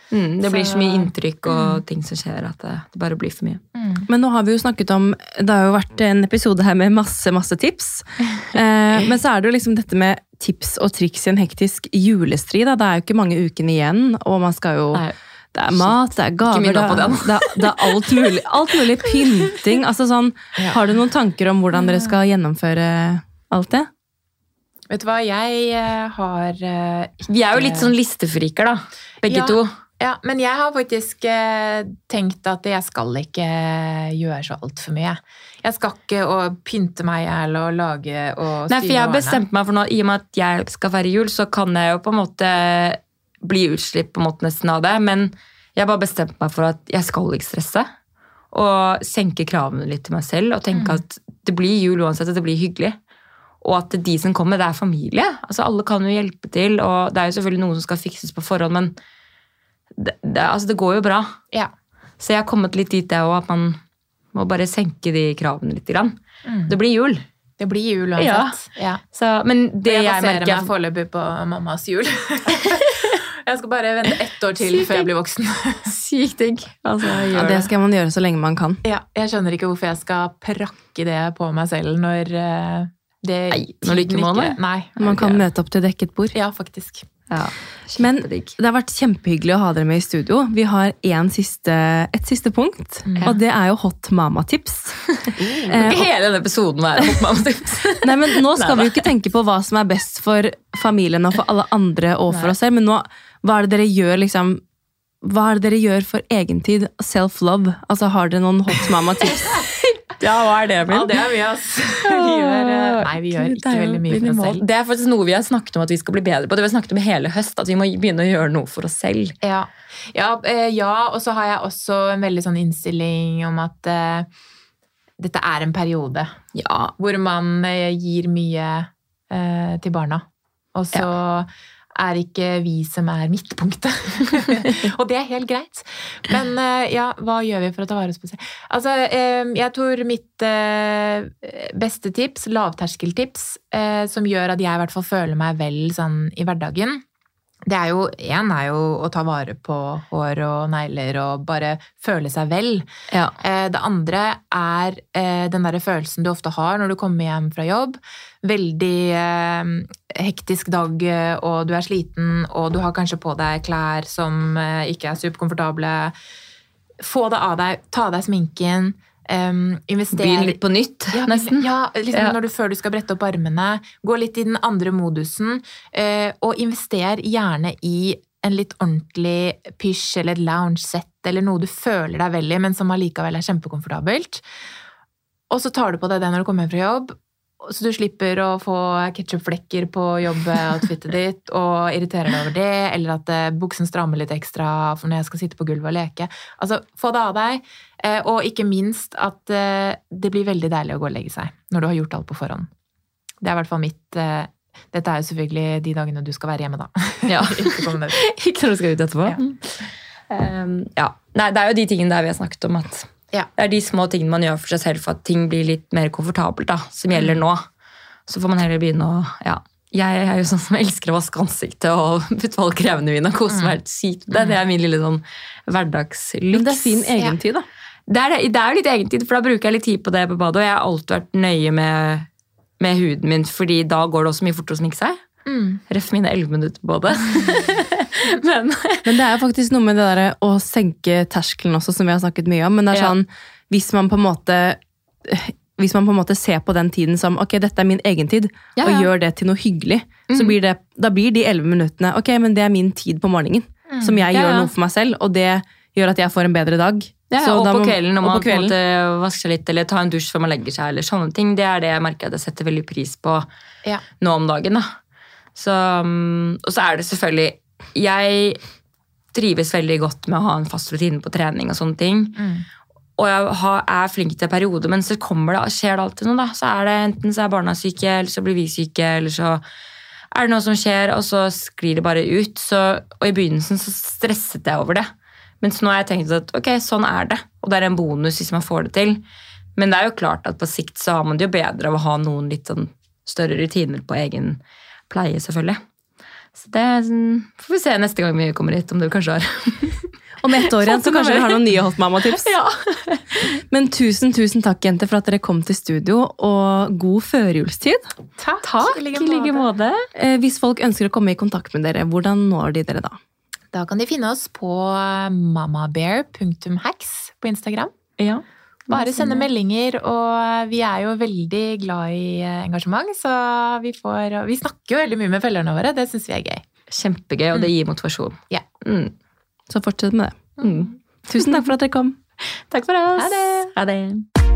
Mm, det blir så mye inntrykk og ting som skjer at det, det bare blir for mye. Men nå har vi jo snakket om Det har jo vært en episode her med masse, masse tips. Eh, men så er det jo liksom dette med tips og triks i en hektisk julestri. Da. Det er jo ikke mange ukene igjen, og man skal jo Nei. Det er mat, det er gaver, det er, det, er, det er alt mulig. Alt mulig pynting. Altså sånn, Ja. Har du noen tanker om hvordan dere skal gjennomføre alt det? Vet du hva, jeg eh, har eh, ikke Vi er jo litt sånn listefriker, da. Begge Ja. to. Ja, men jeg har faktisk eh, tenkt at jeg skal ikke gjøre så altfor mye. Jeg skal ikke pynte meg i hjel og lage og Nei, for jeg har bestemt meg for nå, I og med at jeg skal feire jul, så kan jeg jo på en måte bli utslipp på en måte nesten av det. Men jeg har bare bestemt meg for at jeg skal ikke stresse. Og senke kravene litt til meg selv og tenke at det blir jul uansett, og det blir hyggelig. Og at de som kommer, det er familie. Altså Alle kan jo hjelpe til, og det er jo selvfølgelig noen som skal fikses på forhånd, men det, det, altså, det går jo bra. Ja. Så jeg har kommet litt dit, jeg òg, at man må bare senke de kravene litt. Grann. Mm. Det blir jul. Det blir jul uansett. Ja. Så, men det jeg jeg, baserer merker meg foreløpig på mammas jul. jeg skal bare vente ett år til Sykt før jeg blir voksen. Sykt digg. Altså, Ja, det skal man gjøre så lenge man kan. Ja, jeg skjønner ikke hvorfor jeg skal prakke det på meg selv når eh, det Nei, når du ikke må det. Nei. Man kan møte opp til dekket bord. Ja, faktisk. Ja, Men det har vært kjempehyggelig å ha dere med i studio. Vi har en siste, et siste punkt, Mm. og det er jo hot mama-tips. Eh, Ikke hele denne episoden være hot mama-tips. Nei, men Nå skal Nei, vi jo ikke tenke på hva som er best for familien og for alle andre og for Nei. oss selv, men nå, hva er det dere gjør liksom hva er det dere gjør for egentid? Self-love? Altså, Har dere noen hot mama-tips? Ja, hva er det, Ja, det er mye, ass. Vi gjør, eh, nei, vi gjør ikke veldig mye for oss selv. Det er faktisk noe vi har snakket om at vi skal bli bedre på. Det vi har snakket om hele høst, at vi må begynne å gjøre noe for oss selv. Ja, ja, eh, ja og så har jeg også en veldig sånn innstilling om at uh, dette er en periode Ja, hvor man gir mye uh, til barna. Og så er ikke vi som er midtpunktet. og det er helt greit. Men eh, ja, hva gjør vi for å ta vare på oss? Altså, eh, jeg tror mitt eh, beste tips, lavterskeltips, som gjør at jeg i hvert fall føler meg vel sånn i hverdagen, det er jo, Én er jo å ta vare på hår og negler og bare føle seg vel. ja. Eh, Det andre er eh, den der følelsen du ofte har når du kommer hjem fra jobb. Veldig eh, hektisk dag, og du er sliten, og du har kanskje på deg klær som ikke er superkomfortable. Få det av deg, ta av deg sminken. Um, investere Begynn litt på nytt, ja, nesten. Ja, liksom du, før du skal brette opp armene. Gå litt i den andre modusen. Uh, og invester gjerne i en litt ordentlig pysj eller et lounge-sett eller noe du føler deg vel i, men som allikevel er kjempekomfortabelt. Og så tar du på deg det når du kommer hjem fra jobb, så du slipper å få ketsjupflekker på jobboutfitet ditt og irritere deg over det, eller at eh, buksen strammer litt ekstra for når jeg skal sitte på gulvet og leke. Altså, få det av deg. Eh, og ikke minst at eh, det blir veldig deilig å gå og legge seg når du har gjort alt på forhånd. Det er i hvert fall mitt Dette er jo selvfølgelig de dagene du skal være hjemme, da. Ja. Ikke. Ikke når du skal ut etterpå. Um, ja. Nei, det er jo de tingene der vi har snakket om at Ja. det er de små tingene man gjør for seg selv for at ting blir litt mer komfortabelt, da, som gjelder nå. Så får man heller begynne å ja. Jeg er jo sånn som elsker å vaske ansiktet og putte på alle krevene mine og kose meg helt sykt. Det, det er min lille sånn hverdagslyks. Men det er fin egentid, da. Det er, det, det er jo litt egentid, for da bruker jeg litt tid på det på badet. Og jeg har alltid vært nøye med, med huden min, fordi da går det også mye fortere å sminke seg. Mm. Ref mine elleve minutter på det. Men Men det er jo faktisk noe med det der å senke terskelen også, som vi har snakket mye om. Men det er Ja. sånn, hvis man på en måte hvis man på en måte ser på den tiden som ok, dette er min egentid, Ja, og gjør det til noe hyggelig, så blir det, da blir de elleve minuttene ok, men det er min tid på morgenen. Som jeg Ja, gjør noe for meg selv, og det gjør at jeg får en bedre dag. Ja, Så og da på kvelden når man kvelden. måte vasker seg litt, eller tar en dusj før man legger seg, eller sånne ting. Det er det jeg merker at jeg setter veldig pris på Ja. nå om dagen. Da. Så, um, og så er det selvfølgelig Jeg trives veldig godt med å ha en fast rutine på trening og sånne ting. Mm. Og jeg har, er flink til perioder, men så kommer det, skjer det alltid noe. da. Så er det Enten så er barna syke, eller så blir vi syke, eller så er det noe som skjer, og så sklir det bare ut. Så, og i begynnelsen så stresset jeg over det. Mens nå har jeg tenkt at ok, sånn er det. Og det er en bonus hvis man får det til. Men det er jo klart at på sikt så har man det jo bedre av å ha noen litt sånn større rutiner på egen pleie, selvfølgelig. Så det er sånn- får vi se neste gang vi kommer hit, om du kanskje har. Om ett år igjen så kanskje vi har noen nye Hot Mama-tips. ja. Men tusen, tusen takk, jenter, for at dere kom til studio, og god førjulstid. Takk. Takk, i like måte. Eh, hvis folk ønsker å komme i kontakt med dere, hvordan når de dere da? Da kan de finne oss på mamabear.hacks på Instagram. Ja. Bare sende meldinger, og vi er jo veldig glad i eh, engasjement, så vi får Vi snakker jo veldig mye med følgerne våre, det syns vi er gøy. Kjempegøy, og det gir motivasjon. Ja. Mm. Så fortsett med det. Mm. Tusen takk for at dere kom. Takk for oss. Ha det. Ha det.